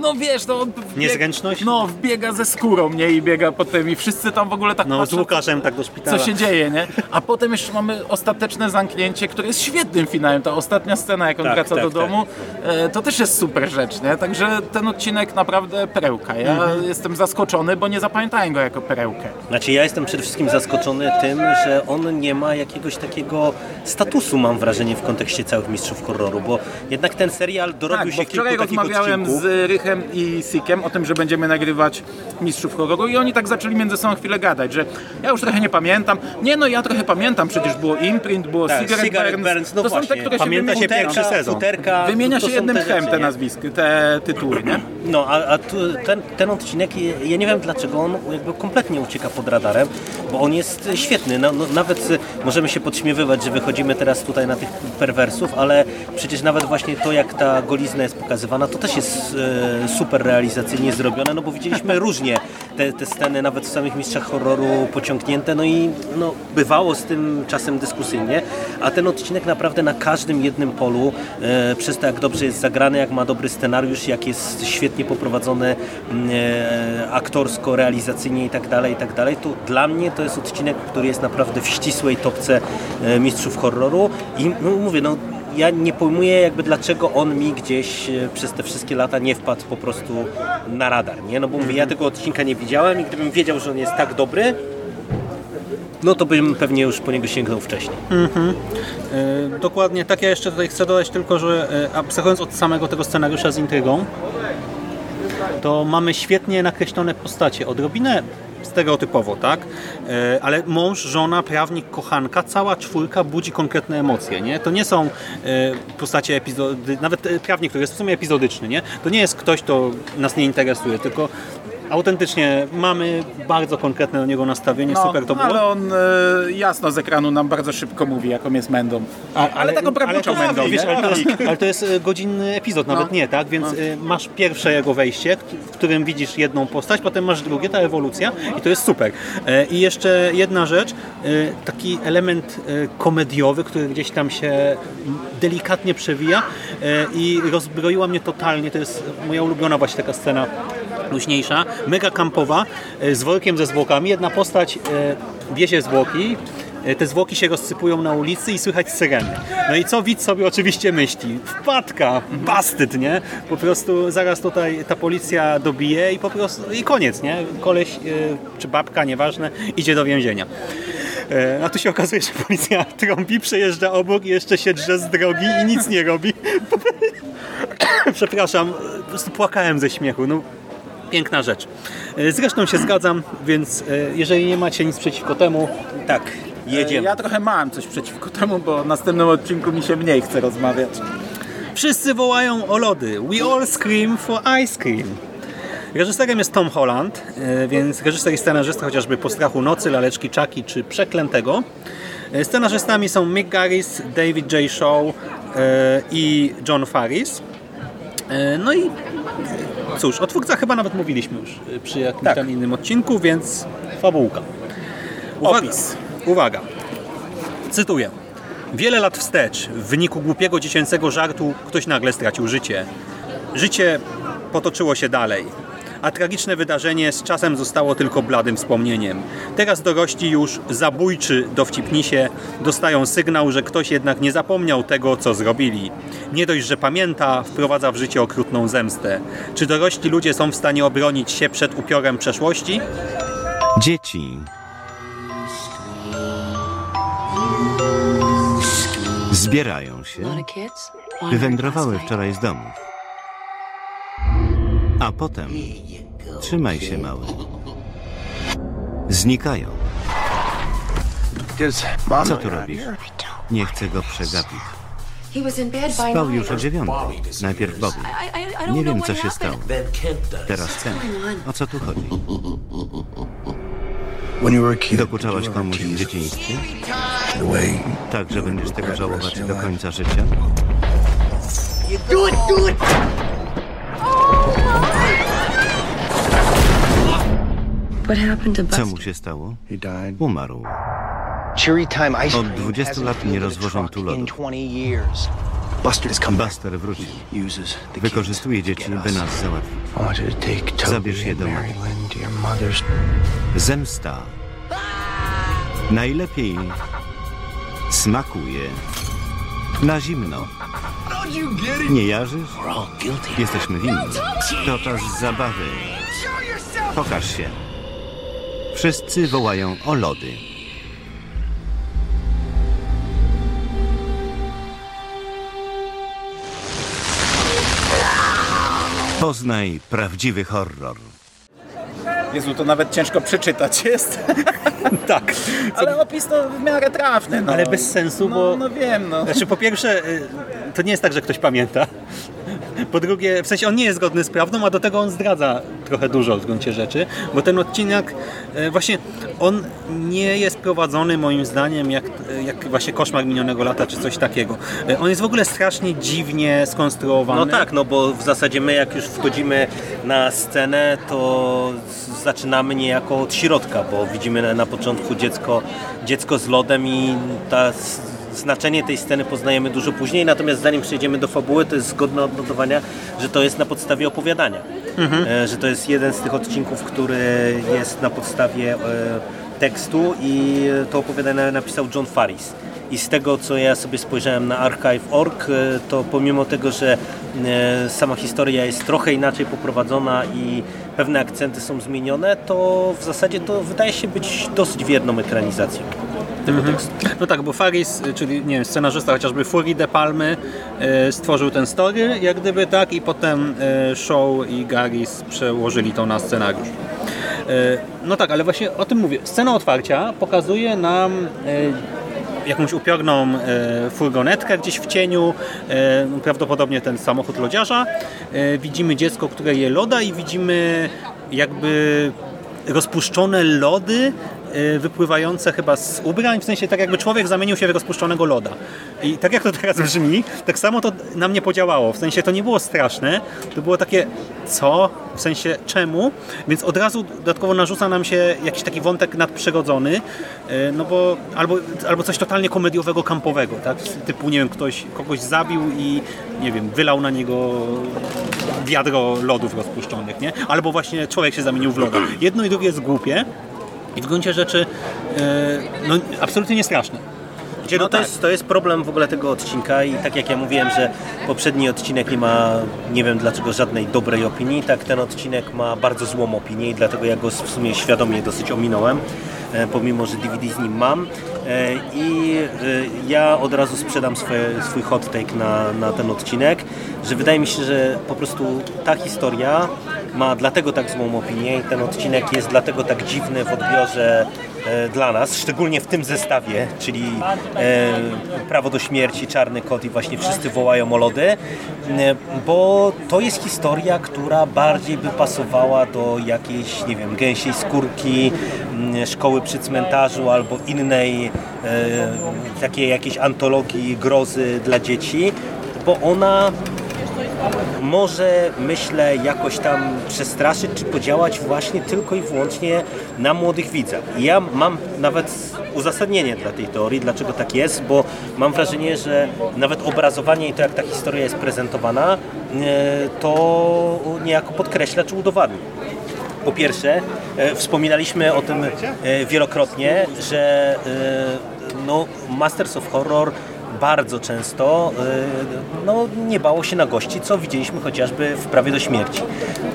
no wiesz, no on wbieg- Niezręczność? No, wbiega ze skórą, nie? I biega potem i wszyscy tam w ogóle tak No, z patrzą, Łukaszem tak do szpitala. co się dzieje, nie? A potem jeszcze mamy ostateczne zamknięcie, które jest świetnym finałem. Ta ostatnia scena, jak on Tak, wraca tak, do tak. domu, e, to też jest super rzecz, nie? Także ten odcinek naprawdę perełka. Ja Mhm. jestem zaskoczony, bo nie zapamiętałem go jako perełkę. Znaczy ja jestem przede wszystkim zaskoczony tym, że on nie ma jakiegoś takiego statusu, mam wrażenie, w kontekście całych mistrzów horroru, bo jednak ten serial dorobił Tak, się bo wczoraj rozmawiałem odcinków. z Rychem i Sikiem o tym, że będziemy nagrywać Mistrzów Horroru i oni tak zaczęli między sobą chwilę gadać, że ja już trochę nie pamiętam. Nie no, ja trochę pamiętam, przecież było Imprint, było Tak, Cigarette, Cigarette Burns. Burns, no to są te, właśnie. które się Pamięta się pierwszy sezon. Wymienia się jednym te tchem te nazwiska, te tytuły, nie? No, a, a tu, ten, ten odcinek, ja nie wiem dlaczego on jakby kompletnie ucieka pod radarem, bo on jest świetny. No, no, nawet możemy się podśmiewywać, że wychodzimy teraz tutaj na tych perwersów, ale przecież nawet właśnie to, jak ta golizna jest pokazywana, to też jest e, super realizacyjnie zrobione, no bo widzieliśmy (laughs) różnie te, te sceny, nawet w samych mistrzach horroru pociągnięte, no i no, bywało z tym czasem dyskusyjnie, a ten odcinek naprawdę na każdym jednym polu, e, przez to jak dobrze jest zagrany, jak ma dobry scenariusz, jak jest świetnie poprowadzony e, aktorsko, realizacyjnie i tak dalej, i tak dalej, to dla mnie to jest odcinek, który jest naprawdę w ścisłej topce e, mistrzów horroru i no, mówię, no ja nie pojmuję jakby dlaczego on mi gdzieś e, przez te wszystkie lata nie wpadł po prostu na radar, nie? No bo mówię, ja tego odcinka nie widziałem i gdybym wiedział, że on jest tak dobry, no to bym pewnie już po niego sięgnął wcześniej. E, Dokładnie tak, ja jeszcze tutaj chcę dodać tylko, że e, abstrahując od samego tego scenariusza z intrygą, to mamy świetnie nakreślone postacie. Odrobinę stereotypowo, tak? E, Ale mąż, żona, prawnik, kochanka, cała czwórka budzi konkretne emocje, nie? To nie są e, postacie epizody, nawet e, prawnik, który jest w sumie epizodyczny, nie? To nie jest ktoś, kto nas nie interesuje, tylko autentycznie mamy bardzo konkretne do niego nastawienie, super to było. ale on e, jasno z ekranu nam bardzo szybko mówi, jaką jest mędą. ale, taką prawniczą wiesz, nie? ale, to jest, ale e, godzinny epizod, nawet No. nie, tak? Więc e, masz pierwsze jego wejście, w którym widzisz jedną postać, potem masz drugie, ta ewolucja i to jest super. E, I jeszcze jedna rzecz, taki element komediowy, który gdzieś tam się delikatnie przewija i rozbroiła mnie totalnie, to jest moja ulubiona właśnie taka scena luźniejsza, mega kampowa, e, z workiem ze zwłokami. Jedna postać e, wiezie zwłoki, e, te zwłoki się rozsypują na ulicy i słychać syreny. No i co widz sobie oczywiście myśli? Wpadka, bastyd, nie? Po prostu zaraz tutaj ta policja dobije i po prostu i koniec, nie? Koleś czy babka, nieważne, idzie do więzienia. A tu się okazuje, że policja trąbi, przejeżdża obok i jeszcze się drze z drogi i nic nie robi. (coughs) Przepraszam, po prostu płakałem ze śmiechu. No, piękna rzecz. E, Zresztą się zgadzam, więc e, jeżeli nie macie nic przeciwko temu, Tak, jedziemy. Ja trochę mam coś przeciwko temu, bo w następnym odcinku mi się mniej chce rozmawiać. wszyscy wołają o lody. We all scream for ice cream. Reżyserem jest Tom Holland, e, więc reżyser i scenarzysta chociażby Po strachu nocy, Laleczki Czaki czy Przeklętego. E, Scenarzystami są Mick Garris, David J. Shaw e, i John Faris. E, No i cóż, o twórcach chyba nawet mówiliśmy już e, przy jakimś Tak. tam innym odcinku, więc fabułka. Uwaga, Opis. uwaga. Cytuję. Wiele lat wstecz, w wyniku głupiego dziecięcego żartu, ktoś nagle stracił życie. Życie potoczyło się dalej, a tragiczne wydarzenie z czasem zostało tylko bladym wspomnieniem. Teraz dorośli już zabójczy dowcipnisie dostają sygnał, że ktoś jednak nie zapomniał tego, co zrobili. Nie dość, że pamięta, wprowadza w życie okrutną zemstę. Czy dorośli ludzie są w stanie obronić się przed upiorem przeszłości? Dzieci. Zbierają się, wywędrowały wczoraj z domów. A potem, trzymaj się mały, znikają. Co tu robisz? Nie chcę go przegapić. Spał już o dziewiątej. Najpierw Bobby. Nie wiem, co się stało. Teraz ten. O co tu chodzi? Dokuczałaś komuś w dzieciństwie? way Tak, że będziesz tego żałować do końca życia? What happened to Co Buster? mu się stało? he died. Umarł. Od Cream 20 hasn't lat nie rozwożą tu lodów. 20 years. Buster wrócił. Wykorzystuje dzieci, by nas załatwić. Zabierz je do mother's. Zemsta najlepiej smakuje na zimno. Nie jarzysz? Jesteśmy winni. To czas zabawy. Pokaż się. Wszyscy wołają o lody. Poznaj prawdziwy horror. Jezu, to nawet ciężko przeczytać jest. (laughs) Tak, Ale opis to w miarę trafny. No. ale bez sensu, No, bo... no wiem, no. Znaczy po pierwsze, y, to nie jest tak, że ktoś pamięta. Po drugie, w sensie on nie jest zgodny z prawdą, a do tego on zdradza trochę dużo w gruncie rzeczy, bo ten odcinek y, właśnie on nie jest prowadzony moim zdaniem jak, jak właśnie koszmar minionego lata czy coś takiego. On jest w ogóle strasznie dziwnie skonstruowany. No tak, no bo w zasadzie my jak już wchodzimy na scenę, to zaczynamy niejako od środka, bo widzimy na, początku dziecko, dziecko z lodem i ta znaczenie tej sceny poznajemy dużo później, natomiast zanim przejdziemy do fabuły, to jest zgodne odnotowania, że to jest na podstawie opowiadania. E, Że to jest jeden z tych odcinków, który jest na podstawie e, tekstu i to opowiadanie napisał John Faris. I z tego, co ja sobie spojrzałem na archive.org, e, to pomimo tego, że sama historia jest trochę inaczej poprowadzona i pewne akcenty są zmienione, to w zasadzie to wydaje się być dosyć wierną ekranizacją tego tekstu. No tak, bo Faris, y, czyli nie wiem, scenarzysta chociażby Fury de Palmy y, stworzył ten story, jak gdyby tak, i potem y, Shaw i Garis przełożyli to na scenariusz. No tak, ale właśnie o tym mówię. Scena otwarcia pokazuje nam jakąś upiorną furgonetkę gdzieś w cieniu, prawdopodobnie ten samochód lodziarza. Widzimy dziecko, które je loda i widzimy jakby rozpuszczone lody wypływające chyba z ubrań, w sensie tak jakby człowiek zamienił się w rozpuszczonego loda. I tak jak to teraz brzmi, tak samo to na mnie podziałało. W sensie to nie było straszne, to było takie co? W sensie czemu? Więc od razu dodatkowo narzuca nam się jakiś taki wątek nadprzyrodzony, y, no bo albo, albo coś totalnie komediowego, kampowego, tak? Typu, nie wiem, ktoś kogoś zabił i nie wiem, wylał na niego wiadro lodów rozpuszczonych, nie? Albo właśnie człowiek się zamienił w loda. Jedno i drugie jest głupie i w gruncie rzeczy e, no, absolutnie nie straszne. Gdzie no to, jest, to jest problem w ogóle tego odcinka i tak jak ja mówiłem, że poprzedni odcinek nie ma, nie wiem dlaczego, żadnej dobrej opinii, tak ten odcinek ma bardzo złą opinię i dlatego ja go w sumie świadomie dosyć ominąłem, e, pomimo, że DVD z nim mam. E, I ja od razu sprzedam swoje, swój hot take na, na ten odcinek, że wydaje mi się, że po prostu ta historia ma dlatego tak złą opinię i ten odcinek jest dlatego tak dziwny w odbiorze e, dla nas, szczególnie w tym zestawie, czyli e, Prawo do śmierci, Czarny Kot i właśnie wszyscy wołają o lody, e, bo to jest historia, która bardziej by pasowała do jakiejś, nie wiem, gęsiej skórki, m, szkoły przy cmentarzu albo innej e, takiej jakiejś antologii grozy dla dzieci, bo ona może, myślę, jakoś tam przestraszyć czy podziałać właśnie tylko i wyłącznie na młodych widzach. Ja mam nawet uzasadnienie dla tej teorii, dlaczego tak jest, bo mam wrażenie, że nawet obrazowanie i to, jak ta historia jest prezentowana, e, to niejako podkreśla czy udowadnia. Po pierwsze, e, wspominaliśmy o tym e, wielokrotnie, że no, Masters of Horror bardzo często e, no, nie bało się na gości, co widzieliśmy chociażby w Prawie do śmierci.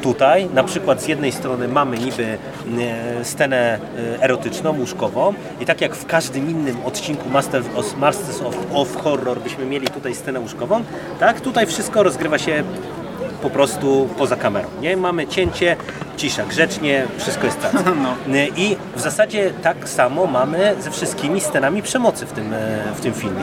Tutaj na przykład z jednej strony mamy niby e, scenę e, erotyczną, łóżkową i tak jak w każdym innym odcinku Masters of, Masters of, of Horror byśmy mieli tutaj scenę łóżkową, tak tutaj wszystko rozgrywa się po prostu poza kamerą. Nie? Mamy cięcie, cisza, grzecznie, wszystko jest tak. (laughs) I w zasadzie tak samo mamy ze wszystkimi scenami przemocy w tym, e, w tym filmie.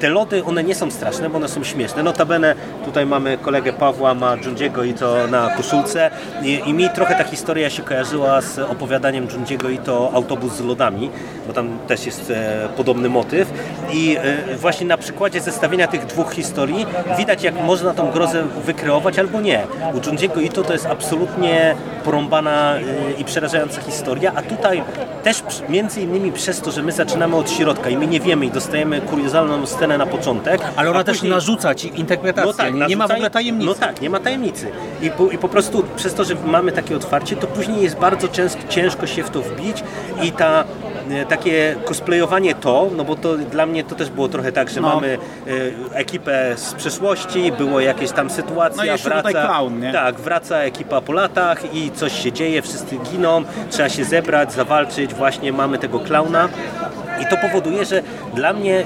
Te lody, one nie są straszne, bo one są śmieszne. Notabene tutaj mamy kolegę Pawła, ma Jundziego i to na koszulce I, i mi trochę ta historia się kojarzyła z opowiadaniem Jundziego i to Autobus z lodami, bo tam też jest e, podobny motyw. I e, właśnie na przykładzie zestawienia tych dwóch historii widać, jak można tą grozę wykreować albo nie. U Junjiego Ito to jest absolutnie porąbana y, i przerażająca historia, a tutaj też między innymi przez to, że my zaczynamy od środka i my nie wiemy i dostajemy kuriozalną scenę na początek. Ale ona a też później- narzuca ci interpretację, nie, nie ma w ogóle tajemnicy. No tak, nie ma tajemnicy. I po, I po prostu przez to, że mamy takie otwarcie, to później jest bardzo ciężko, się w to wbić i ta takie cosplayowanie to, no bo to dla mnie to też było trochę tak, że No. mamy e, ekipę z przeszłości, było jakieś tam sytuacja, No i jeszcze wraca, tutaj clown, nie? tak, wraca ekipa po latach i coś się dzieje, wszyscy giną, trzeba się zebrać, zawalczyć, właśnie mamy tego klauna i to powoduje, że dla mnie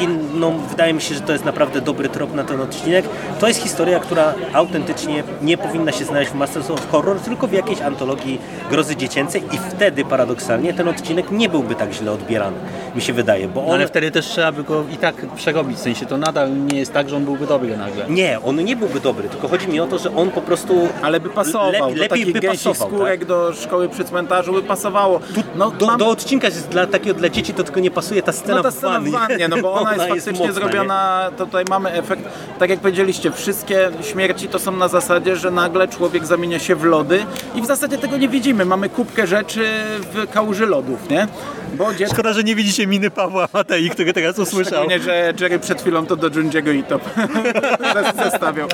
inną, wydaje mi się, że to jest naprawdę dobry trop na ten odcinek. To jest historia, która autentycznie nie powinna się znaleźć w Masters of Horror, tylko w jakiejś antologii grozy dziecięcej i wtedy paradoksalnie ten odcinek nie byłby tak źle odbierany, mi się wydaje, bo No on... ale wtedy też trzeba by go i tak przerobić, w sensie to nadal nie jest tak, że on byłby dobry nagle. Nie, on nie byłby dobry, tylko chodzi mi o to, że on po prostu Ale by pasował, lepiej, do lepiej takich by pasował. skórek tak? do szkoły przy cmentarzu by pasowało. No, Do, mam- do odcinka jest dla takiego dla dzieci to tylko nie pasuje ta scena, no ta w scena wannie. w wannie, no bo (laughs) ona jest faktycznie mocna, zrobiona, to tutaj mamy efekt, tak jak powiedzieliście, wszystkie śmierci to są na zasadzie, że nagle człowiek zamienia się w lody i w zasadzie tego nie widzimy. Mamy kubkę rzeczy w kałuży lodów, nie? Bo dziecko Szkoda, że nie widzicie miny Pawła Matei, który teraz usłyszał. Szczególnie, że Jerry przed chwilą to do Junji'ego i to (laughs) zestawiał.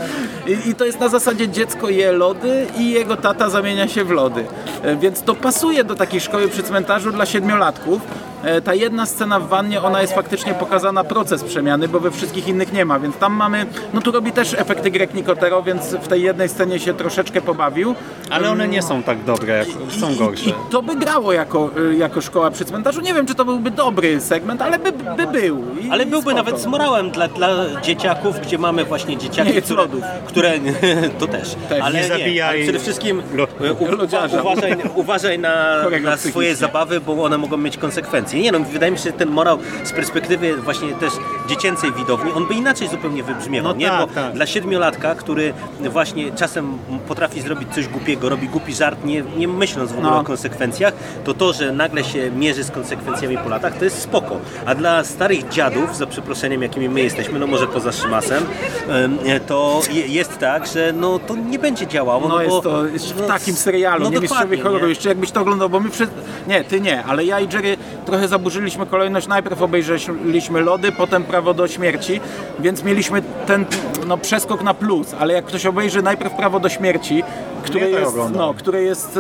I, I to jest na zasadzie dziecko je lody i jego tata zamienia się w lody. E, Więc to pasuje do takiej szkoły przy cmentarzu dla siedmiolatków. E, Ta jedna scena w wannie, ona jest faktycznie pokazana proces przemiany, bo we wszystkich innych nie ma, więc tam mamy, no tu robi też efekty Greg Nicotero, więc w tej jednej scenie się troszeczkę pobawił. Ale one nie są tak dobre, jak są I- gorsze. I to by grało jako, y, jako szkoła przy cmentarzu. Nie wiem, czy to byłby dobry segment, ale by, by był. I Ale byłby spoko. nawet z morałem dla, dla dzieciaków, gdzie mamy właśnie dzieciaki, Nie które, lodów. które (laughs) to też. Też. ale Nie zabijaj ale przede wszystkim e, u, lodziarza. uważaj, uważaj na, na swoje zabawy, bo one mogą mieć konsekwencje. Nie no, wydaje mi się, że ten morał z perspektywy właśnie też dziecięcej widowni, on by inaczej zupełnie wybrzmiewał, No nie? tak, bo tak. dla siedmiolatka, który właśnie czasem potrafi zrobić coś głupiego, robi głupi żart, nie, nie myśląc w ogóle No. o konsekwencjach, to to, że nagle się mierzy z konsekwencjami po latach, to jest spoko. A dla starych dziadów, za przeproszeniem, jakimi my jesteśmy, no może poza Szymasem, em, to je- jest tak, że no to nie będzie działało. No bo, jest to w no, takim serialu, no nie mistrzowie horroru. Jeszcze jakbyś to oglądał, bo my przed... Nie, ty nie, ale ja i Jerry trochę zaburzyliśmy kolejność. Najpierw obejrzeliśmy Lody, potem Prawo do śmierci, więc mieliśmy ten no, przeskok na plus, ale jak ktoś obejrzy najpierw Prawo do śmierci, które Ja jest, oglądam. no, które jest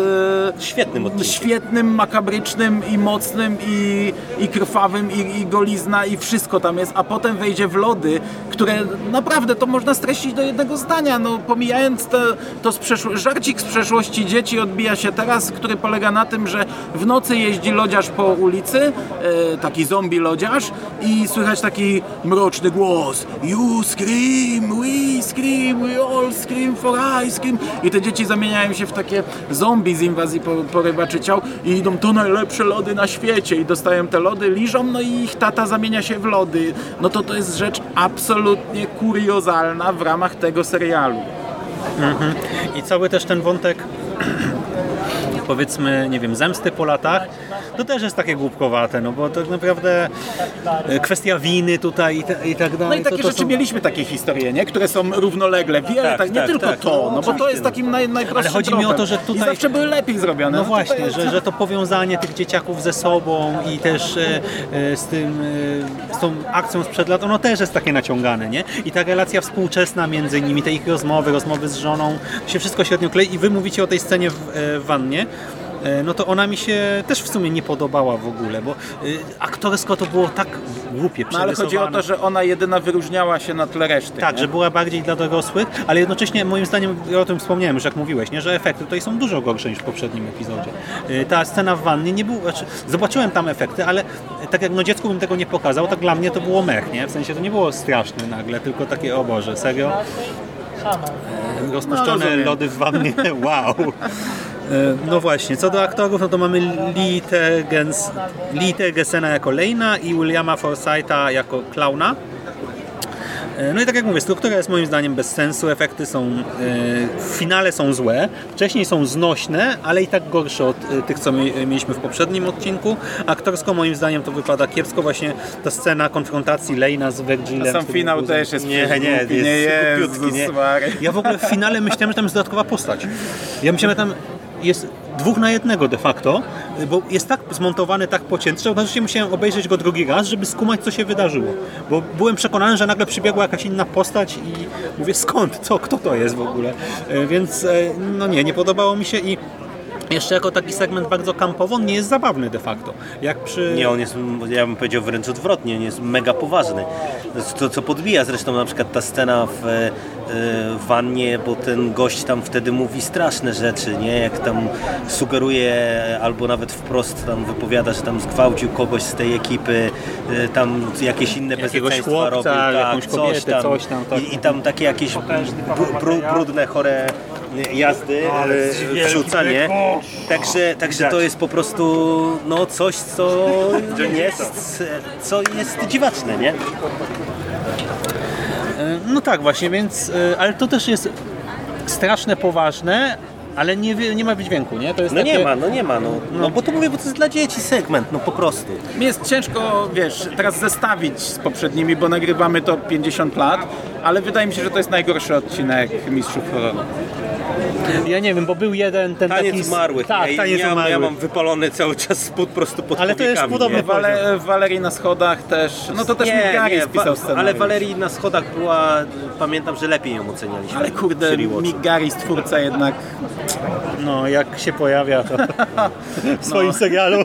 e, Świetnym odcinkiem. świetnym, makabrycznym i mocnym i, i krwawym i, i golizna i wszystko tam jest, a potem wejdzie w lody, które naprawdę to można streścić do jednego zdania, no pomijając te, to z przeszło- żarcik z przeszłości dzieci odbija się teraz, który polega na tym, że w nocy jeździ lodziarz po ulicy, e, taki zombie lodziarz i słychać taki mroczny głos. You scream, we scream, we all scream for ice cream i te dzieci zamieniają się w takie zombie z inwazji po- porywaczy ciał i idą to najlepsze lody na świecie i dostają te lody, liżą, no i ich tata zamienia się w lody. No to to jest rzecz absolutnie kuriozalna w ramach tego serialu. I cały też ten wątek (clears throat) powiedzmy, nie wiem, zemsty po latach, to też jest takie głupkowate, no bo tak naprawdę e, kwestia winy tutaj i, i tak dalej. No i takie to, to rzeczy są- mieliśmy takie historie, nie? które są równolegle, wiele, tak, Tak, nie tak, tylko tak. to, No, no bo to jest takim naj, najprostszym Ale chodzi mi o to, że I tutaj- zawsze były lepiej zrobione. No tutaj właśnie, że, że to powiązanie tych dzieciaków ze sobą i też e, e, z tym, e, z tą akcją sprzed lat, ono też jest takie naciągane, nie? I ta relacja współczesna między nimi, te ich rozmowy, rozmowy z żoną, się wszystko średnio klei i wy mówicie o tej scenie w, e, w wannie, no to ona mi się też w sumie nie podobała w ogóle, bo e, aktorsko to było tak głupie, No ale chodzi o to, że ona jedyna wyróżniała się na tle reszty. Tak, nie? że była bardziej dla dorosłych, ale jednocześnie moim zdaniem, ja o tym wspomniałem już jak mówiłeś, nie, że efekty tutaj są dużo gorsze niż w poprzednim epizodzie. Y, Ta scena w wannie nie było, znaczy, zobaczyłem tam efekty, ale tak jak no dziecku bym tego nie pokazał, tak dla mnie to było mech, nie? W sensie to nie było straszne nagle, tylko takie, o Boże, serio? E, Rozpuszczone No, lody w wannie, (laughs) wow. E, No właśnie, co do aktorów, no to mamy Lee Tergesena jako Lejna i Williama Forsytha jako Klauna. E, No i tak jak mówię, struktura jest moim zdaniem bez sensu, efekty są e, w finale są złe, wcześniej są znośne, ale i tak gorsze od tych, co mi- mieliśmy w poprzednim odcinku. Aktorsko moim zdaniem to wypada kiepsko, właśnie ta scena konfrontacji Lejna z Virgilem. Sam z tym finał też jest Nie, nie, głupi, jest nie Jezus nie? Ja w ogóle w finale myślałem, że tam jest dodatkowa postać. Ja myślałem, że tam jest dwóch na jednego de facto, bo jest tak zmontowany, tak pocięty, że oczywiście musiałem obejrzeć go drugi raz, żeby skumać, co się wydarzyło. Bo byłem przekonany, że nagle przybiegła jakaś inna postać i mówię, skąd, co, kto to jest w ogóle. E, Więc e, no nie, nie podobało mi się i jeszcze jako taki segment bardzo kampowy, on nie jest zabawny de facto. Jak przy... Nie, on jest, ja bym powiedział wręcz odwrotnie, on jest mega poważny. To co podbija zresztą na przykład ta scena w, w wannie, bo ten gość tam wtedy mówi straszne rzeczy, nie? Jak tam sugeruje, albo nawet wprost tam wypowiada, że tam zgwałcił kogoś z tej ekipy, e, tam jakieś inne chłopca, robił, tak, jakąś kobietę, coś tam, tak. I, I tam takie jakieś br- br- brudne, chore jazdy, e, wrzucanie. Także, także to jest po prostu no, coś, co jest, co jest dziwaczne, nie? No tak właśnie, więc, e, ale to też jest straszne, poważne, ale nie, nie ma wydźwięku, nie? To jest No takie... nie ma, no nie ma, no, no bo to mówię, bo to jest dla dzieci segment, no po prostu. Mi jest ciężko, wiesz, teraz zestawić z poprzednimi, bo nagrywamy to 50 lat, ale wydaje mi się, że to jest najgorszy odcinek Mistrzów Horroru. Ja nie wiem, bo był jeden ten Taniec taki... umarłych. Tak, ja, taniec ja, umarłych. ja mam wypalony cały czas spód prosto pod Ale to jest podobny nie? Wale, Walerii na schodach też, no to też nie, Mick Garris nie, pisał wa- scenariusz. ale Walerii na schodach była, pamiętam, że lepiej ją ocenialiśmy. Ale kurde, Garris, twórca jednak, No, jak się pojawia to w (laughs) swoim serialu.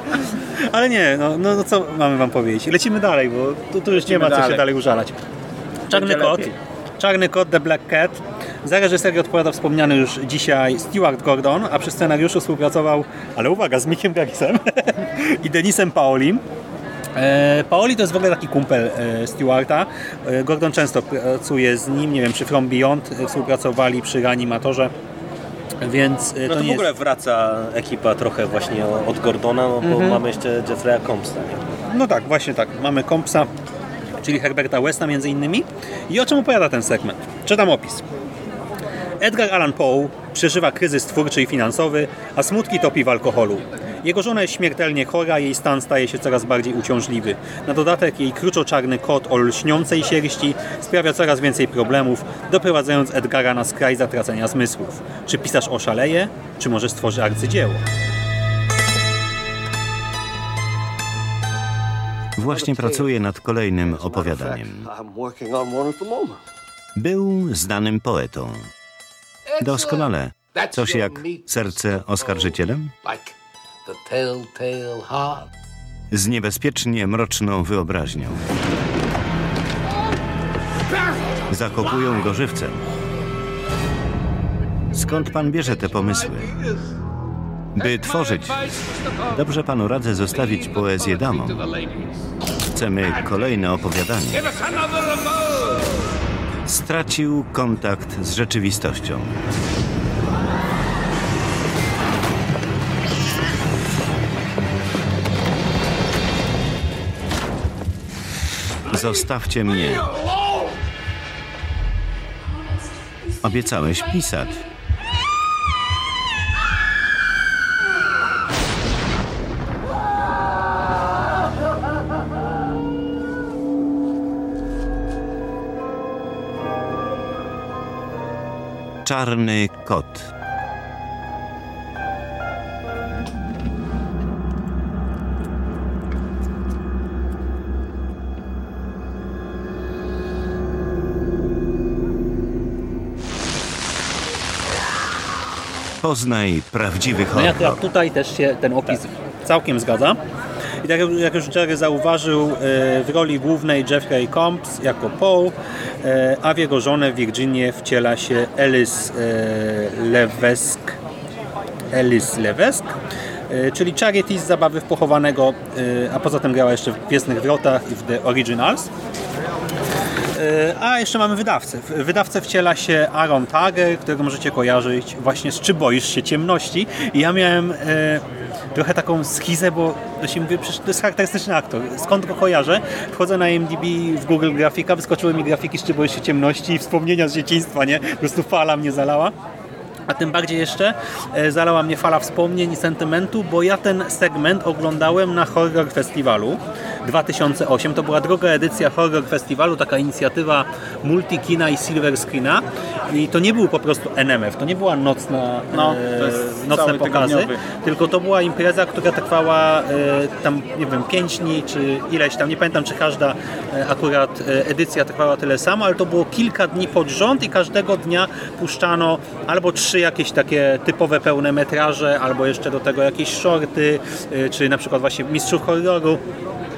(laughs) Ale nie, no, no, no co mamy wam powiedzieć? Lecimy dalej, bo tu, tu już nie Lecimy ma co się dalej. użalać. Czarny kot. Czarny kot The Black Cat. Za reżyserię odpowiada wspomniany już dzisiaj Stuart Gordon, a przy scenariuszu współpracował, ale uwaga, z Mickiem Garrisem (laughs) i Denisem Paolim. E, Paoli to jest w ogóle taki kumpel e, Stewarta. E, Gordon często pracuje z nim, nie wiem, przy From Beyond współpracowali przy Reanimatorze, więc No to, nie w ogóle jest... wraca ekipa trochę właśnie od Gordona, no bo Mhm. mamy jeszcze Jeffrey'a Combsa. nie? No tak, właśnie tak. Mamy Kompsa, czyli Herberta Westa między innymi. I o czym opowiada ten segment? Czytam opis. Edgar Allan Poe przeżywa kryzys twórczy i finansowy, a smutki topi w alkoholu. Jego żona jest śmiertelnie chora, jej stan staje się coraz bardziej uciążliwy. Na dodatek jej kruczoczarny kot o lśniącej sierści sprawia coraz więcej problemów, doprowadzając Edgara na skraj zatracenia zmysłów. Czy pisarz oszaleje, czy może stworzy arcydzieło? Właśnie pracuje nad kolejnym opowiadaniem. Był znanym poetą. Doskonale. Coś jak serce oskarżycielem? Z niebezpiecznie mroczną wyobraźnią. Zakopują go żywcem. Skąd pan bierze te pomysły? By tworzyć, dobrze panu radzę zostawić poezję damom. Chcemy kolejne opowiadanie. Stracił kontakt z rzeczywistością. Zostawcie mnie. Obiecałeś pisać. Czarny kot. Poznaj prawdziwy No jak, horror. jak tutaj też się ten opis całkiem zgadza. I tak jak- już Jerry zauważył, e, w roli głównej Jeffrey Combs jako Paul, a w jego żonę Virginię wciela się Alice e, Levesque. Alice Levesque, e, czyli Charity z Zabawy w Pochowanego, e, a poza tym grała jeszcze w Gwiezdnych Wrotach i w The Originals. E, A jeszcze mamy wydawcę. Wydawcę wciela się Aaron Tager, którego możecie kojarzyć właśnie z Czy boisz się ciemności. I ja miałem e, trochę taką schizę, bo to się mówi, przecież to jest charakterystyczny aktor. Skąd go kojarzę? Wchodzę na IMDb w Google Grafika, wyskoczyły mi grafiki z się ciemności i wspomnienia z dzieciństwa, nie? Po prostu fala mnie zalała. A tym bardziej jeszcze e, zalała mnie fala wspomnień i sentymentu, bo ja ten segment oglądałem na Horror Festiwalu 2008. To była druga edycja Horror Festiwalu, taka inicjatywa Multikina i Silver Screena. I to nie był po prostu NMF, to nie była nocna, No, e, nocne pokazy, tygodniowy. tylko to była impreza, która trwała e, tam, nie wiem, 5 dni, czy ileś tam, nie pamiętam, czy każda e, akurat edycja trwała tyle samo, ale to było kilka dni pod rząd i każdego dnia puszczano albo trzy jakieś takie typowe pełne metraże, albo jeszcze do tego jakieś shorty, e, czy na przykład właśnie Mistrzów Horroru.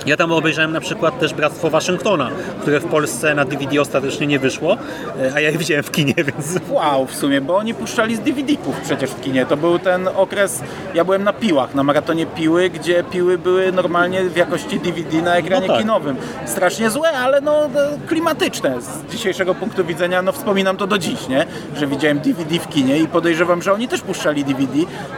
Ja tam obejrzałem na przykład też Bractwo Waszyngtona, które w Polsce na DVD ostatecznie nie wyszło, e, a ja je widziałem w kinie, (laughs) więc Wow, w sumie, bo oni puszczali z DVD-ków przecież w kinie. To był ten okres, ja byłem na piłach, na maratonie piły, gdzie piły były normalnie w jakości DVD na ekranie No tak. kinowym. Strasznie złe, ale no no, klimatyczne. Z dzisiejszego punktu widzenia, no wspominam to do dziś, nie? Że widziałem DVD w kinie i podejrzewam, że oni też puszczali DVD,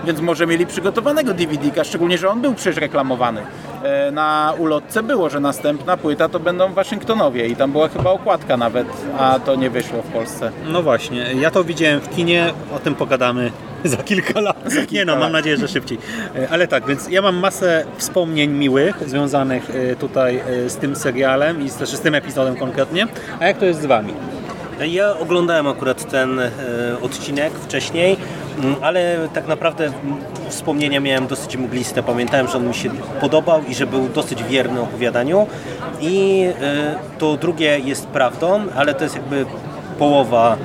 więc może mieli przygotowanego DVD-ka, szczególnie, że on był przecież reklamowany. E, Na ulotce było, że następna płyta to będą Waszyngtonowie i tam była chyba okładka nawet, a to nie wyszło w Polsce. No właśnie, ja to widziałem w kinie, o tym pogadamy (laughs) za kilka lat. Nie no, lat. mam nadzieję, że szybciej. E, Ale tak, więc ja mam masę wspomnień miłych związanych e, tutaj z tym serialem i z- też z tym epizodem konkretnie. A jak to jest z Wami? Ja oglądałem akurat ten e, odcinek wcześniej, mm, ale tak naprawdę wspomnienia miałem dosyć mgliste. Pamiętałem, że on mi się podobał i że był dosyć wierny opowiadaniu. I e, to drugie jest prawdą, ale to jest jakby połowa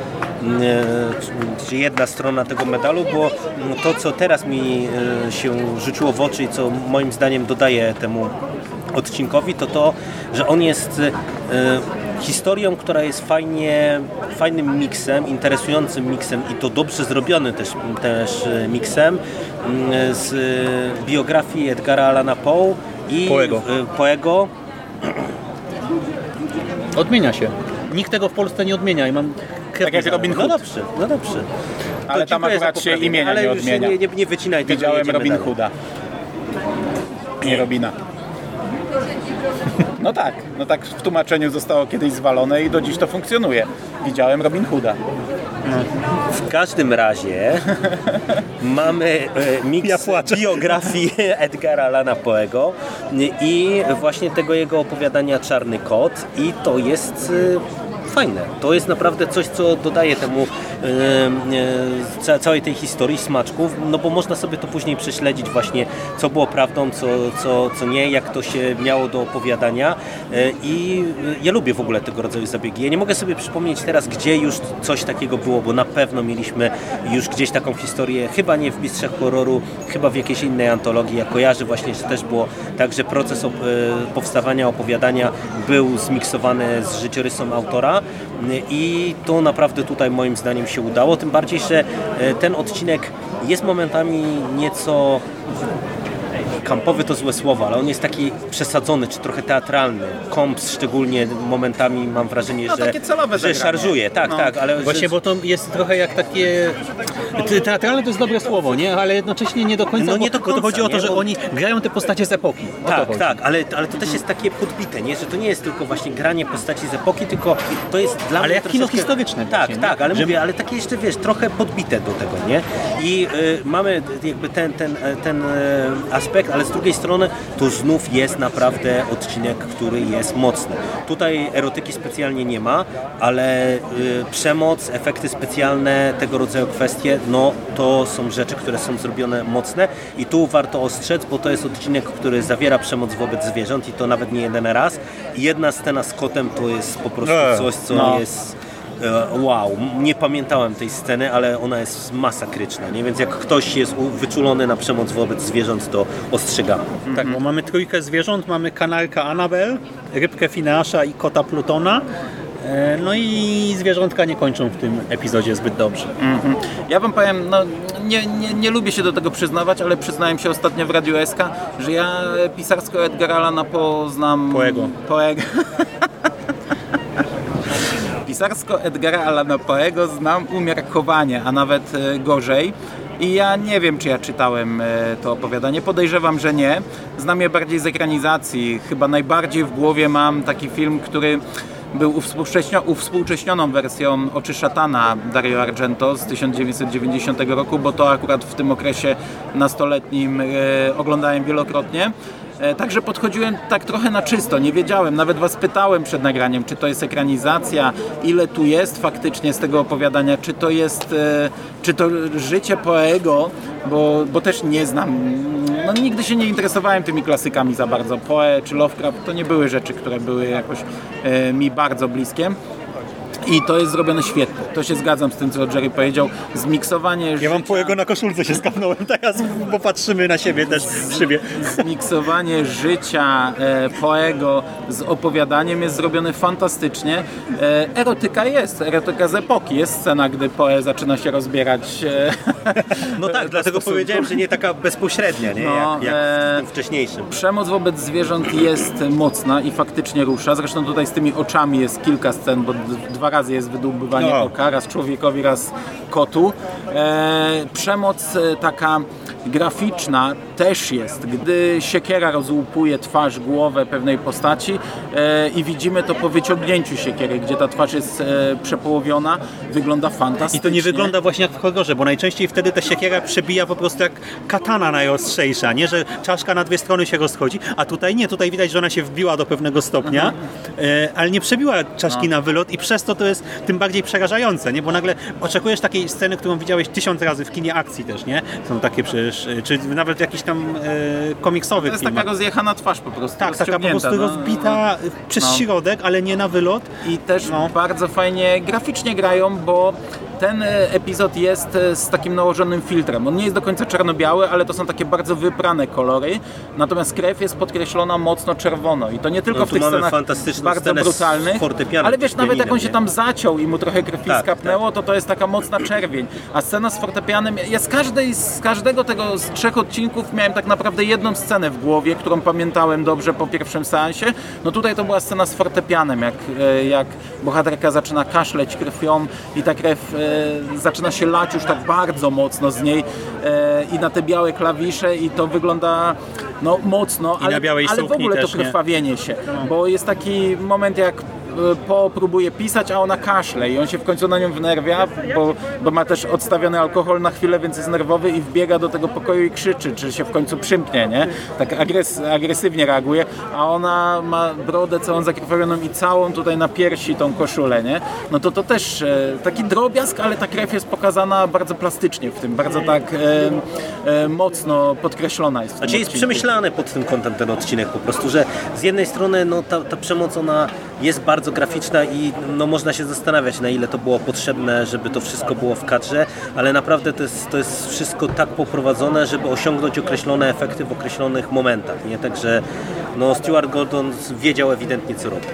mm, e, czy jedna strona tego medalu, bo mm, to, co teraz mi się rzuciło w oczy i co moim zdaniem dodaje temu odcinkowi, to to, że on jest historią, która jest fajnie, fajnym miksem, interesującym miksem i to dobrze zrobiony też, też e, miksem mm, z e, biografii Edgara Allana Poe i Poego. e, Poego. Odmienia się. Nikt tego w Polsce nie odmienia i mam Tak jak Robin No Hood. dobrze, no dobrze. Ale tam akurat się imienia ale nie już odmienia. Nie, nie, nie wycinaj tego, Widziałem Robin dalej. Hooda. Nie Robina. No tak, no tak w tłumaczeniu zostało kiedyś zwalone i do dziś to funkcjonuje. Widziałem Robin Hooda. W każdym razie (laughs) mamy e, miks Ja biografii (laughs) Edgara Allana Poego i właśnie tego jego opowiadania Czarny Kot i to jest e, fajne. To jest naprawdę coś, co dodaje temu e, ca- całej tej historii smaczków, no bo można sobie to później prześledzić właśnie, co było prawdą, co, co, co nie, jak to się miało do opowiadania E, i e, ja lubię w ogóle tego rodzaju zabiegi. Ja nie mogę sobie przypomnieć teraz, gdzie już coś takiego było, bo na pewno mieliśmy już gdzieś taką historię, chyba nie w Mistrzach Horroru, chyba w jakiejś innej antologii. Ja kojarzę właśnie, że też było tak, że proces powstawania opowiadania był zmiksowany z życiorysem autora i to naprawdę tutaj moim zdaniem się udało, tym bardziej, że e, ten odcinek jest momentami nieco kampowy to złe słowo, ale on jest taki przesadzony, czy trochę teatralny. Komps szczególnie momentami mam wrażenie, No, że, takie celowe że szarżuje. Tak, No. tak, ale Właśnie, że, bo to jest trochę jak takie... te- Teatralne to jest dobre słowo, nie? Ale jednocześnie nie do końca, No nie do bo to końca, chodzi o to, nie? że oni grają te postacie z epoki. O Tak, tak, ale, ale to też jest takie podbite, nie? że to nie jest tylko właśnie granie postaci z epoki, tylko to jest dla Ale mnie jak kino troszeczkę- historyczne Tak, tak, ale Że- mówię, ale takie jeszcze, wiesz, trochę podbite do tego, nie? I y, mamy jakby ten, ten, e, ten e, aspekt, ale z drugiej strony to znów jest naprawdę odcinek, który jest mocny. Tutaj erotyki specjalnie nie ma, ale y, przemoc, efekty specjalne, tego rodzaju kwestie, no to są rzeczy, które są zrobione mocne i tu warto ostrzec, bo to jest odcinek, który zawiera przemoc wobec zwierząt i to nawet nie jeden raz. I jedna scena z kotem to jest po prostu E, coś, co no. jest wow, nie pamiętałem tej sceny, ale ona jest masakryczna, nie? Więc jak ktoś jest wyczulony na przemoc wobec zwierząt, to ostrzegamy. Tak, bo mamy trójkę zwierząt, mamy kanarka Anabel, rybkę Finasza i kota Plutona. E, No i zwierzątka nie kończą w tym epizodzie zbyt dobrze. Ja wam powiem, no nie, nie, nie lubię się do tego przyznawać, ale przyznałem się ostatnio w Radiu SK, że ja pisarsko Edgara Allana Poe znam... Poego. Poego. (laughs) Pisarsko Edgara Allana Poego znam umiarkowanie, a nawet e, gorzej. I ja nie wiem, czy ja czytałem e, to opowiadanie. Podejrzewam, że nie. Znam je bardziej z ekranizacji. Chyba najbardziej w głowie mam taki film, który był uwspółcześnio, uwspółcześnioną wersją Oczy Szatana Dario Argento z 1990 roku, bo to akurat w tym okresie nastoletnim e, oglądałem wielokrotnie. E, Także podchodziłem tak trochę na czysto, nie wiedziałem, nawet was pytałem przed nagraniem, czy to jest ekranizacja, ile tu jest faktycznie z tego opowiadania, czy to jest, e, czy to życie Poego, bo, bo też nie znam, no nigdy się nie interesowałem tymi klasykami za bardzo, Poe czy Lovecraft to nie były rzeczy, które były jakoś e, mi bardzo bliskie. I to jest zrobione świetnie. To się zgadzam z tym, co Jerry powiedział. Zmiksowanie Ja mam życia- Poego na koszulce się skapnąłem teraz, bo patrzymy na siebie też w szybie. zmiksowanie życia e, Poego z opowiadaniem jest zrobione fantastycznie. E, erotyka jest, erotyka z epoki. Jest scena, gdy Poe zaczyna się rozbierać. E, No tak, (laughs) dlatego stosunku. powiedziałem, że nie taka bezpośrednia, nie? No, jak jak e, w tym wcześniejszym. Przemoc wobec zwierząt jest mocna i faktycznie rusza. Zresztą tutaj z tymi oczami jest kilka scen, bo d- dwa razy jest wydłubywanie No. oka, raz człowiekowi, raz kotu. E, przemoc e, taka graficzna też jest, gdy siekiera rozłupuje twarz, głowę pewnej postaci e, i widzimy to po wyciągnięciu siekiery, gdzie ta twarz jest e, przepołowiona, wygląda I fantastycznie. to nie wygląda właśnie jak w horrorze, bo najczęściej wtedy ta siekiera przebija po prostu jak katana najostrzejsza, nie? Że czaszka na dwie strony się rozchodzi, a tutaj nie, tutaj widać, że ona się wbiła do pewnego stopnia, e, ale nie przebiła czaszki na wylot i przez to to jest tym bardziej przerażające, nie? Bo nagle oczekujesz takiej sceny, którą widziałeś tysiąc razy w kinie akcji też, nie? Są takie przecież, e, czy nawet jakichś tam e, komiksowych To jest filmach. taka rozjechana twarz po prostu. Tak, taka po prostu no. rozbita przez No. środek, ale nie na wylot. I też No. bardzo fajnie graficznie grają, bo ten e, epizod jest e, z takim nałożonym filtrem. On nie jest do końca czarno-biały, ale to są takie bardzo wyprane kolory. Natomiast krew jest podkreślona mocno czerwono. I to nie tylko No, w tych scenach bardzo brutalnych, ale wiesz, nawet jak on się tam zaciął i mu trochę krwi Tak, skapnęło, to to jest taka mocna czerwień. A scena z fortepianem, ja z, każdej, z każdego tego z trzech odcinków miałem tak naprawdę jedną scenę w głowie, którą pamiętałem dobrze po pierwszym seansie. No tutaj to była scena z fortepianem, jak, e, jak bohaterka zaczyna kaszleć krwią i ta krew zaczyna się lać już tak bardzo mocno z niej e, i na te białe klawisze i to wygląda no mocno, I na ale, ale w ogóle to nie? krwawienie się, bo jest taki moment jak e, Po próbuje pisać, a ona kaszle i on się w końcu na nią wnerwia, bo, bo ma też odstawiony alkohol na chwilę, więc jest nerwowy i wbiega do tego pokoju i krzyczy, czy się w końcu przymknie, nie? Tak agres, agresywnie reaguje, a ona ma brodę całą zakrwawioną i całą tutaj na piersi tą koszulę, nie? No to to też e, taki drobiazg, ale ta krew jest pokazana bardzo plastycznie w tym, bardzo tak e, e, mocno podkreślona jest Znaczy jest przemyślany pod tym kątem ten odcinek po prostu, że z jednej strony no, ta, ta przemoc ona jest bardzo graficzna i no, można się zastanawiać na ile to było potrzebne, żeby to wszystko było w kadrze, ale naprawdę to jest, to jest wszystko tak poprowadzone, żeby osiągnąć określone efekty w określonych momentach, nie? Także no, Stuart Gordon wiedział ewidentnie co robi.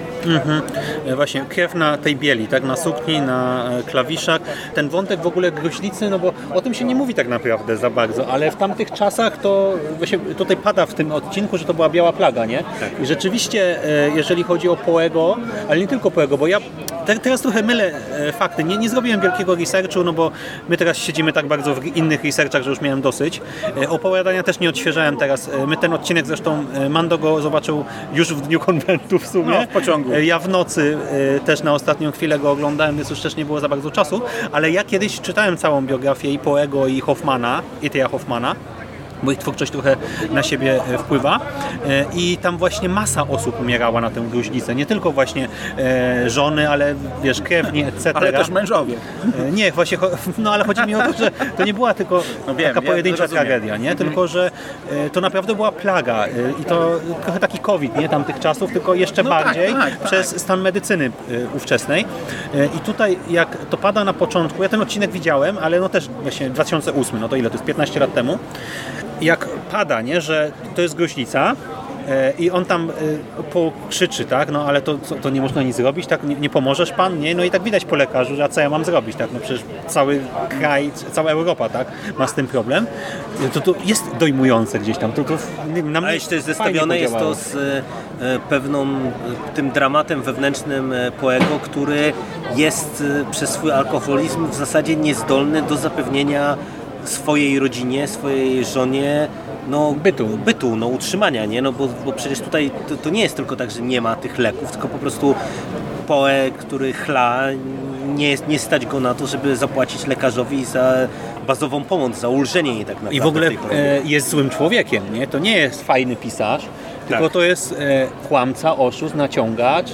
E, Właśnie krew na tej bieli, tak, na sukni, na e, klawiszach. Ten wątek w ogóle gruźlicy, no bo o tym się nie mówi tak naprawdę za bardzo, ale w tamtych czasach to właśnie tutaj pada w tym odcinku, że to była biała plaga, nie? I rzeczywiście, e, jeżeli chodzi o Poego, ale nie tylko Poego, bo ja te, teraz trochę mylę e, fakty. Nie, nie zrobiłem wielkiego researchu, no bo my teraz siedzimy tak bardzo w innych researchach, że już miałem dosyć. E, Opowiadania też nie odświeżałem teraz. E, My ten odcinek zresztą, Mando go zobaczył już w dniu konwentu w sumie. No, w pociągu. Ja w nocy też na ostatnią chwilę go oglądałem, więc już też nie było za bardzo czasu, ale ja kiedyś czytałem całą biografię i Poego i Hoffmana, Itaya Hoffmana, bo ich twórczość trochę na siebie e, wpływa E, i tam właśnie masa osób umierała na tę gruźlicę, nie tylko właśnie e, żony, ale wiesz, krewni, etc. Ale też mężowie. Nie, właśnie, (laughs) no ale chodzi mi o to, że to nie była tylko No wiem, taka ja pojedyncza rozumiem. tragedia, nie? Tylko, że to naprawdę była plaga i to trochę taki COVID, nie? Tamtych czasów, tylko jeszcze No tak, bardziej tak, tak. przez stan medycyny ówczesnej. I tutaj jak to pada na początku, ja ten odcinek widziałem, ale no też właśnie 2008, no to ile to jest, 15 lat temu. Jak pada, nie, że to jest gruźlica, E, I on tam e, pokrzyczy, tak, no ale to, to nie można nic zrobić, tak, nie, nie pomożesz pan, nie? No i tak widać po lekarzu, że a co ja mam zrobić, tak, no przecież cały kraj, cała Europa, tak, ma z tym problem. E, To, to jest dojmujące gdzieś tam, to, to na mnie A jeśli to jest zestawione, jest to z pewną tym dramatem wewnętrznym Poego, który jest przez swój alkoholizm w zasadzie niezdolny do zapewnienia swojej rodzinie, swojej żonie no, Bytu. bytu no, utrzymania, nie? No, bo, bo przecież tutaj to, to nie jest tylko tak, że nie ma tych leków, tylko po prostu Poe, który chla, nie, jest- nie stać go na to, żeby zapłacić lekarzowi za bazową pomoc, za ulżenie jej tak naprawdę. I w ogóle e, jest złym człowiekiem, nie? To nie jest fajny pisarz, Tylko to jest e, kłamca, oszust, naciągacz.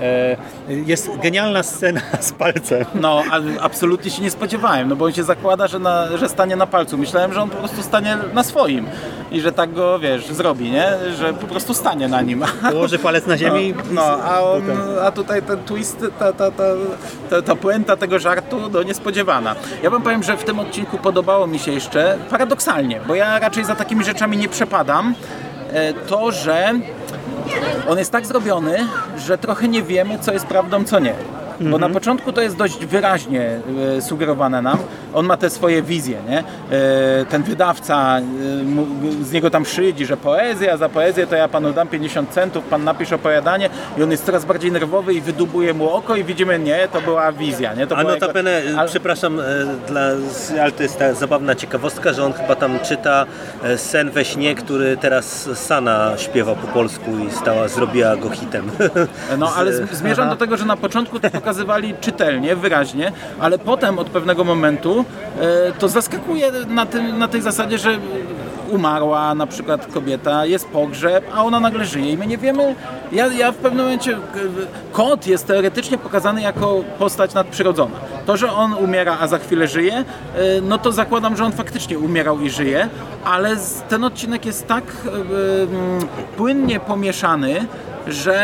E, jest genialna scena (laughs) z palcem. No, absolutnie się nie spodziewałem, no bo on się zakłada, że, na, że stanie na palcu. Myślałem, że on po prostu stanie na swoim i że tak go, wiesz, zrobi, nie? Że po prostu stanie na nim. (laughs) Położy palec na ziemi i No, a, on, a tutaj ten twist, ta, ta, ta, ta, ta puenta tego żartu, no niespodziewana. Ja wam powiem, że w tym odcinku podobało mi się jeszcze, paradoksalnie, bo ja raczej za takimi rzeczami nie przepadam, e, to, że on jest tak zrobiony, że trochę nie wiemy, co jest prawdą, co nie. Bo na początku to jest dość wyraźnie e, sugerowane nam. On ma te swoje wizje, nie? E, ten wydawca, e, z niego tam szydzi, że poezja, za poezję to ja panu dam 50 centów, pan napisze opowiadanie i on jest coraz bardziej nerwowy i wydubuje mu oko i widzimy, nie, to była wizja, nie? To A notabene, jego- ale- przepraszam, dla, ale to jest ta zabawna ciekawostka, że on chyba tam czyta sen we śnie, który teraz Sana śpiewa po polsku i stała, zrobiła go hitem. No, (laughs) ale zmierzam do tego, że na początku to pokazywali czytelnie, wyraźnie, ale potem od pewnego momentu e, to zaskakuje na, tym, na tej zasadzie, że umarła na przykład kobieta, jest pogrzeb, a ona nagle żyje i my nie wiemy, ja, ja w pewnym momencie, e, kot jest teoretycznie pokazany jako postać nadprzyrodzona. To, że on umiera, a za chwilę żyje, e, no to zakładam, że on faktycznie umierał i żyje, ale ten odcinek jest tak płynnie pomieszany, że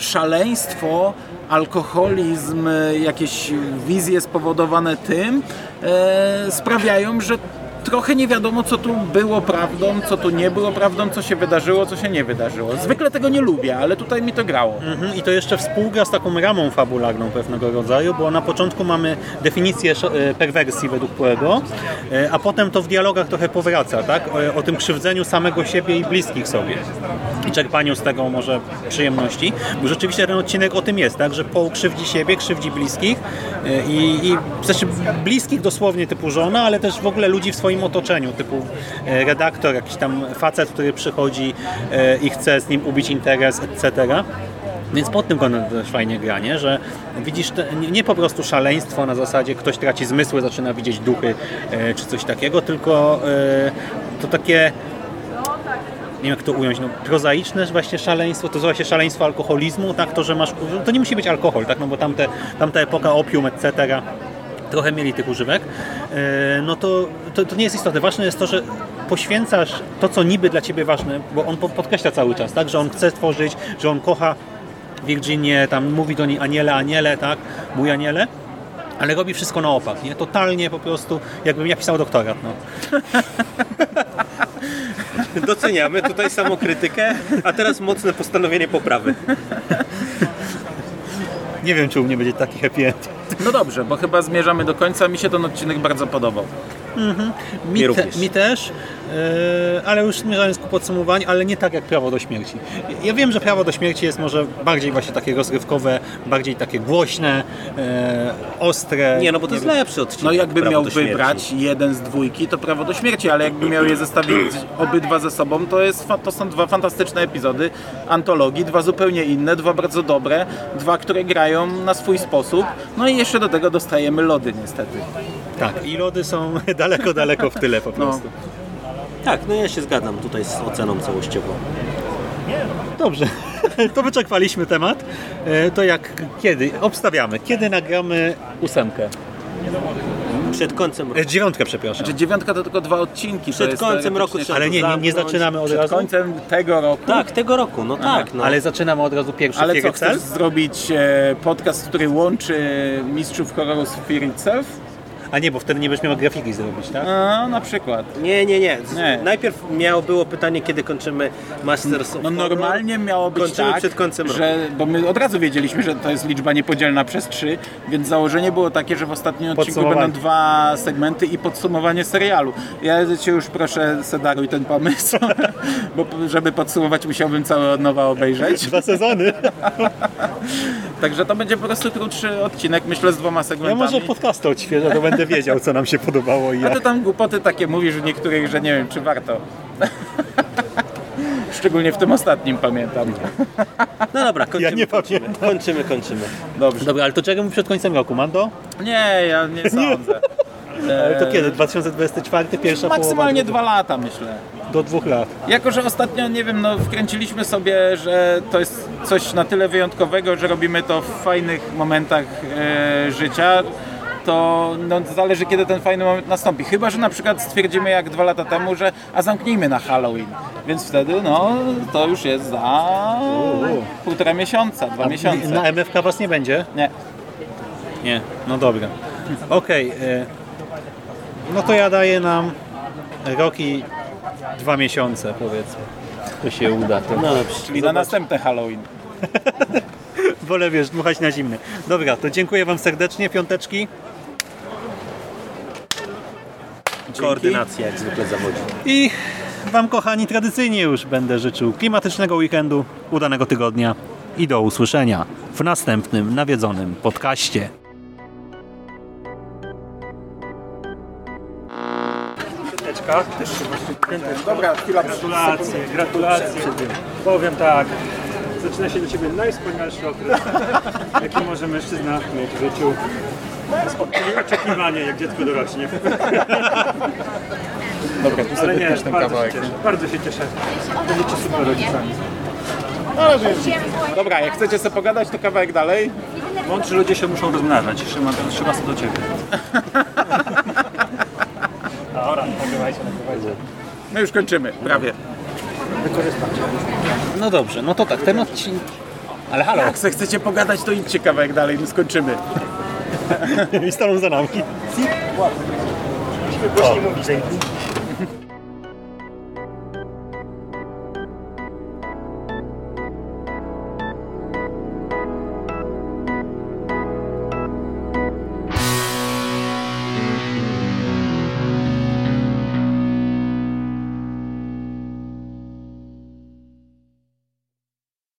szaleństwo, alkoholizm, jakieś wizje spowodowane tym e, sprawiają, że trochę nie wiadomo, co tu było prawdą, co tu nie było prawdą, co się wydarzyło, co się nie wydarzyło. Zwykle tego nie lubię, ale tutaj mi to grało. Mhm, I to jeszcze współgra z taką ramą fabularną pewnego rodzaju, bo na początku mamy definicję e, perwersji według Poego, e, a potem to w dialogach trochę powraca, tak? O tym krzywdzeniu samego siebie i bliskich sobie. I czerpaniu z tego może przyjemności. Bo rzeczywiście ten odcinek o tym jest, tak? Że Paul krzywdzi siebie, krzywdzi bliskich e, i, i znaczy bliskich dosłownie typu żona, ale też w ogóle ludzi w swoim otoczeniu, typu e, redaktor, jakiś tam facet, który przychodzi e, i chce z nim ubić interes, etc. Więc pod tym kątem też fajnie gra, nie? że widzisz te, nie, po prostu szaleństwo na zasadzie ktoś traci zmysły, zaczyna widzieć duchy e, czy coś takiego, tylko to takie nie wiem jak to ująć, no, prozaiczne właśnie szaleństwo, to właśnie szaleństwo alkoholizmu, tak, to, że masz, to nie musi być alkohol, tak, no bo tamte, tamta epoka opium, etc., trochę mieli tych używek, e, no to, to, to nie jest istotne. Ważne jest to, że poświęcasz to, co niby dla Ciebie ważne, bo on po- podkreśla cały czas, tak, że on chce tworzyć, że on kocha Virginię, tam mówi do niej aniele, aniele, tak, mój aniele, ale robi wszystko na opak, nie? Totalnie po prostu, jakbym ja pisał doktorat, no. (laughs) (laughs) Doceniamy tutaj samokrytykę, a teraz mocne postanowienie poprawy. Nie wiem, czy u mnie będzie taki happy end. No dobrze, bo chyba zmierzamy do końca. Mi się ten odcinek bardzo podobał. Mi, Mi te, mi też, e, ale już zmierzając ku podsumowaniu, ale nie tak jak prawo do śmierci. Ja wiem, że prawo do śmierci jest może bardziej właśnie takie rozrywkowe, bardziej takie głośne, e, ostre. Nie, no bo to jest lepszy odcinek. No jakby Prawo miał wybrać jeden z dwójki, to prawo do śmierci, ale jakby miał je zestawić obydwa ze sobą, to, jest, to są dwa fantastyczne epizody antologii, dwa zupełnie inne, dwa bardzo dobre, dwa, które grają na swój sposób. No i jeszcze do tego dostajemy lody niestety. Tak, i lody są (laughs) daleko, daleko w tyle po prostu. Tak, no ja się zgadzam tutaj z oceną całościową. Dobrze, (laughs) to wyczerpaliśmy temat. E, to jak, kiedy? Obstawiamy. Kiedy nagramy ósemkę? Przed końcem roku. E, dziewiątkę, przepraszam. Czy dziewiątka to tylko dwa odcinki. to Przed jest końcem roku trzeba Ale nie, nie, nie zaczynamy od Przed razu. końcem tego roku. Tak, tego roku, no tak. No. Ale zaczynamy od razu pierwszy Ale co, chcesz zrobić e, podcast, który łączy mistrzów horroru z Fear Itself? A nie, bo wtedy nie będziesz miał grafiki zrobić, tak? A, na przykład. Nie, nie, nie. Z- Nie. Najpierw miało było pytanie, kiedy kończymy Masters of No Horror. normalnie miało być Kończymy tak, przed końcem że, bo my od razu wiedzieliśmy, że to jest liczba niepodzielna przez 3, więc założenie było takie, że w ostatnim odcinku Podsumowanie. będą dwa segmenty i podsumowanie serialu. Ja cię już proszę, sedaruj ten pomysł, (laughs) bo żeby podsumować musiałbym całe od nowa obejrzeć. Dwa sezony. (laughs) Także to będzie po prostu krótszy odcinek, myślę z dwoma Ja segmentami. może podcasty odświeżę, to będę wiedział, co nam się podobało i A jak. ty tam głupoty takie mówisz w niektórych, że nie wiem, czy warto. Szczególnie w tym ostatnim pamiętam. No dobra, kończymy. Ja nie kończymy. pamiętam. Kończymy, kończymy. Dobrze. Dobra, ale to czego mu przed końcem roku, Mando? Nie, ja nie sądzę. Ale to kiedy? 2024, pierwsza Maksymalnie połowa dwa lata myślę. do dwóch lat. Jako, że ostatnio, nie wiem, no wkręciliśmy sobie, że to jest coś na tyle wyjątkowego, że robimy to w fajnych momentach e, życia, to no, zależy kiedy ten fajny moment nastąpi. Chyba, że na przykład stwierdzimy jak dwa lata temu, że a zamknijmy na Halloween. Więc wtedy, no, to już jest za półtora miesiąca, dwa miesiące. Na MFK was nie będzie? Nie. Nie, no dobra. Okej, e, no to ja daję nam rok i dwa miesiące powiedzmy. To się uda. To. No dobrze. Czyli na następne Halloween. (laughs) Wolę wiesz, dmuchać na zimny. Dobra, to dziękuję wam serdecznie, piąteczki. Koordynacja jak zwykle zawodzi. I wam kochani tradycyjnie już będę życzył klimatycznego weekendu, udanego tygodnia i do usłyszenia w następnym nawiedzonym podcaście. Dobra, chwila. Gratulacje, gratulacje. Powiem tak, zaczyna się dla Ciebie najwspanialszy okres, (laughs) jaki może mężczyzna mieć w życiu. Oczekiwanie, jak dziecko dorośnie. Dobra, tu sobie nie, też ten bardzo się kawałek. cieszę. Bardzo się cieszę. Będziecie super rodzicami. Dobra, jak chcecie sobie pogadać, to kawałek dalej. Mądrzy ludzie się muszą rozmnażać. Szymon, trzeba do Ciebie. Dobra, nagrywajcie, nagrywajcie. My już kończymy, prawie. No dobrze, no to tak, ten odcinek... Ale halo, Jak chcecie pogadać, to idźcie kawałek dalej, my skończymy. I staną za nami. Głośniej mówić.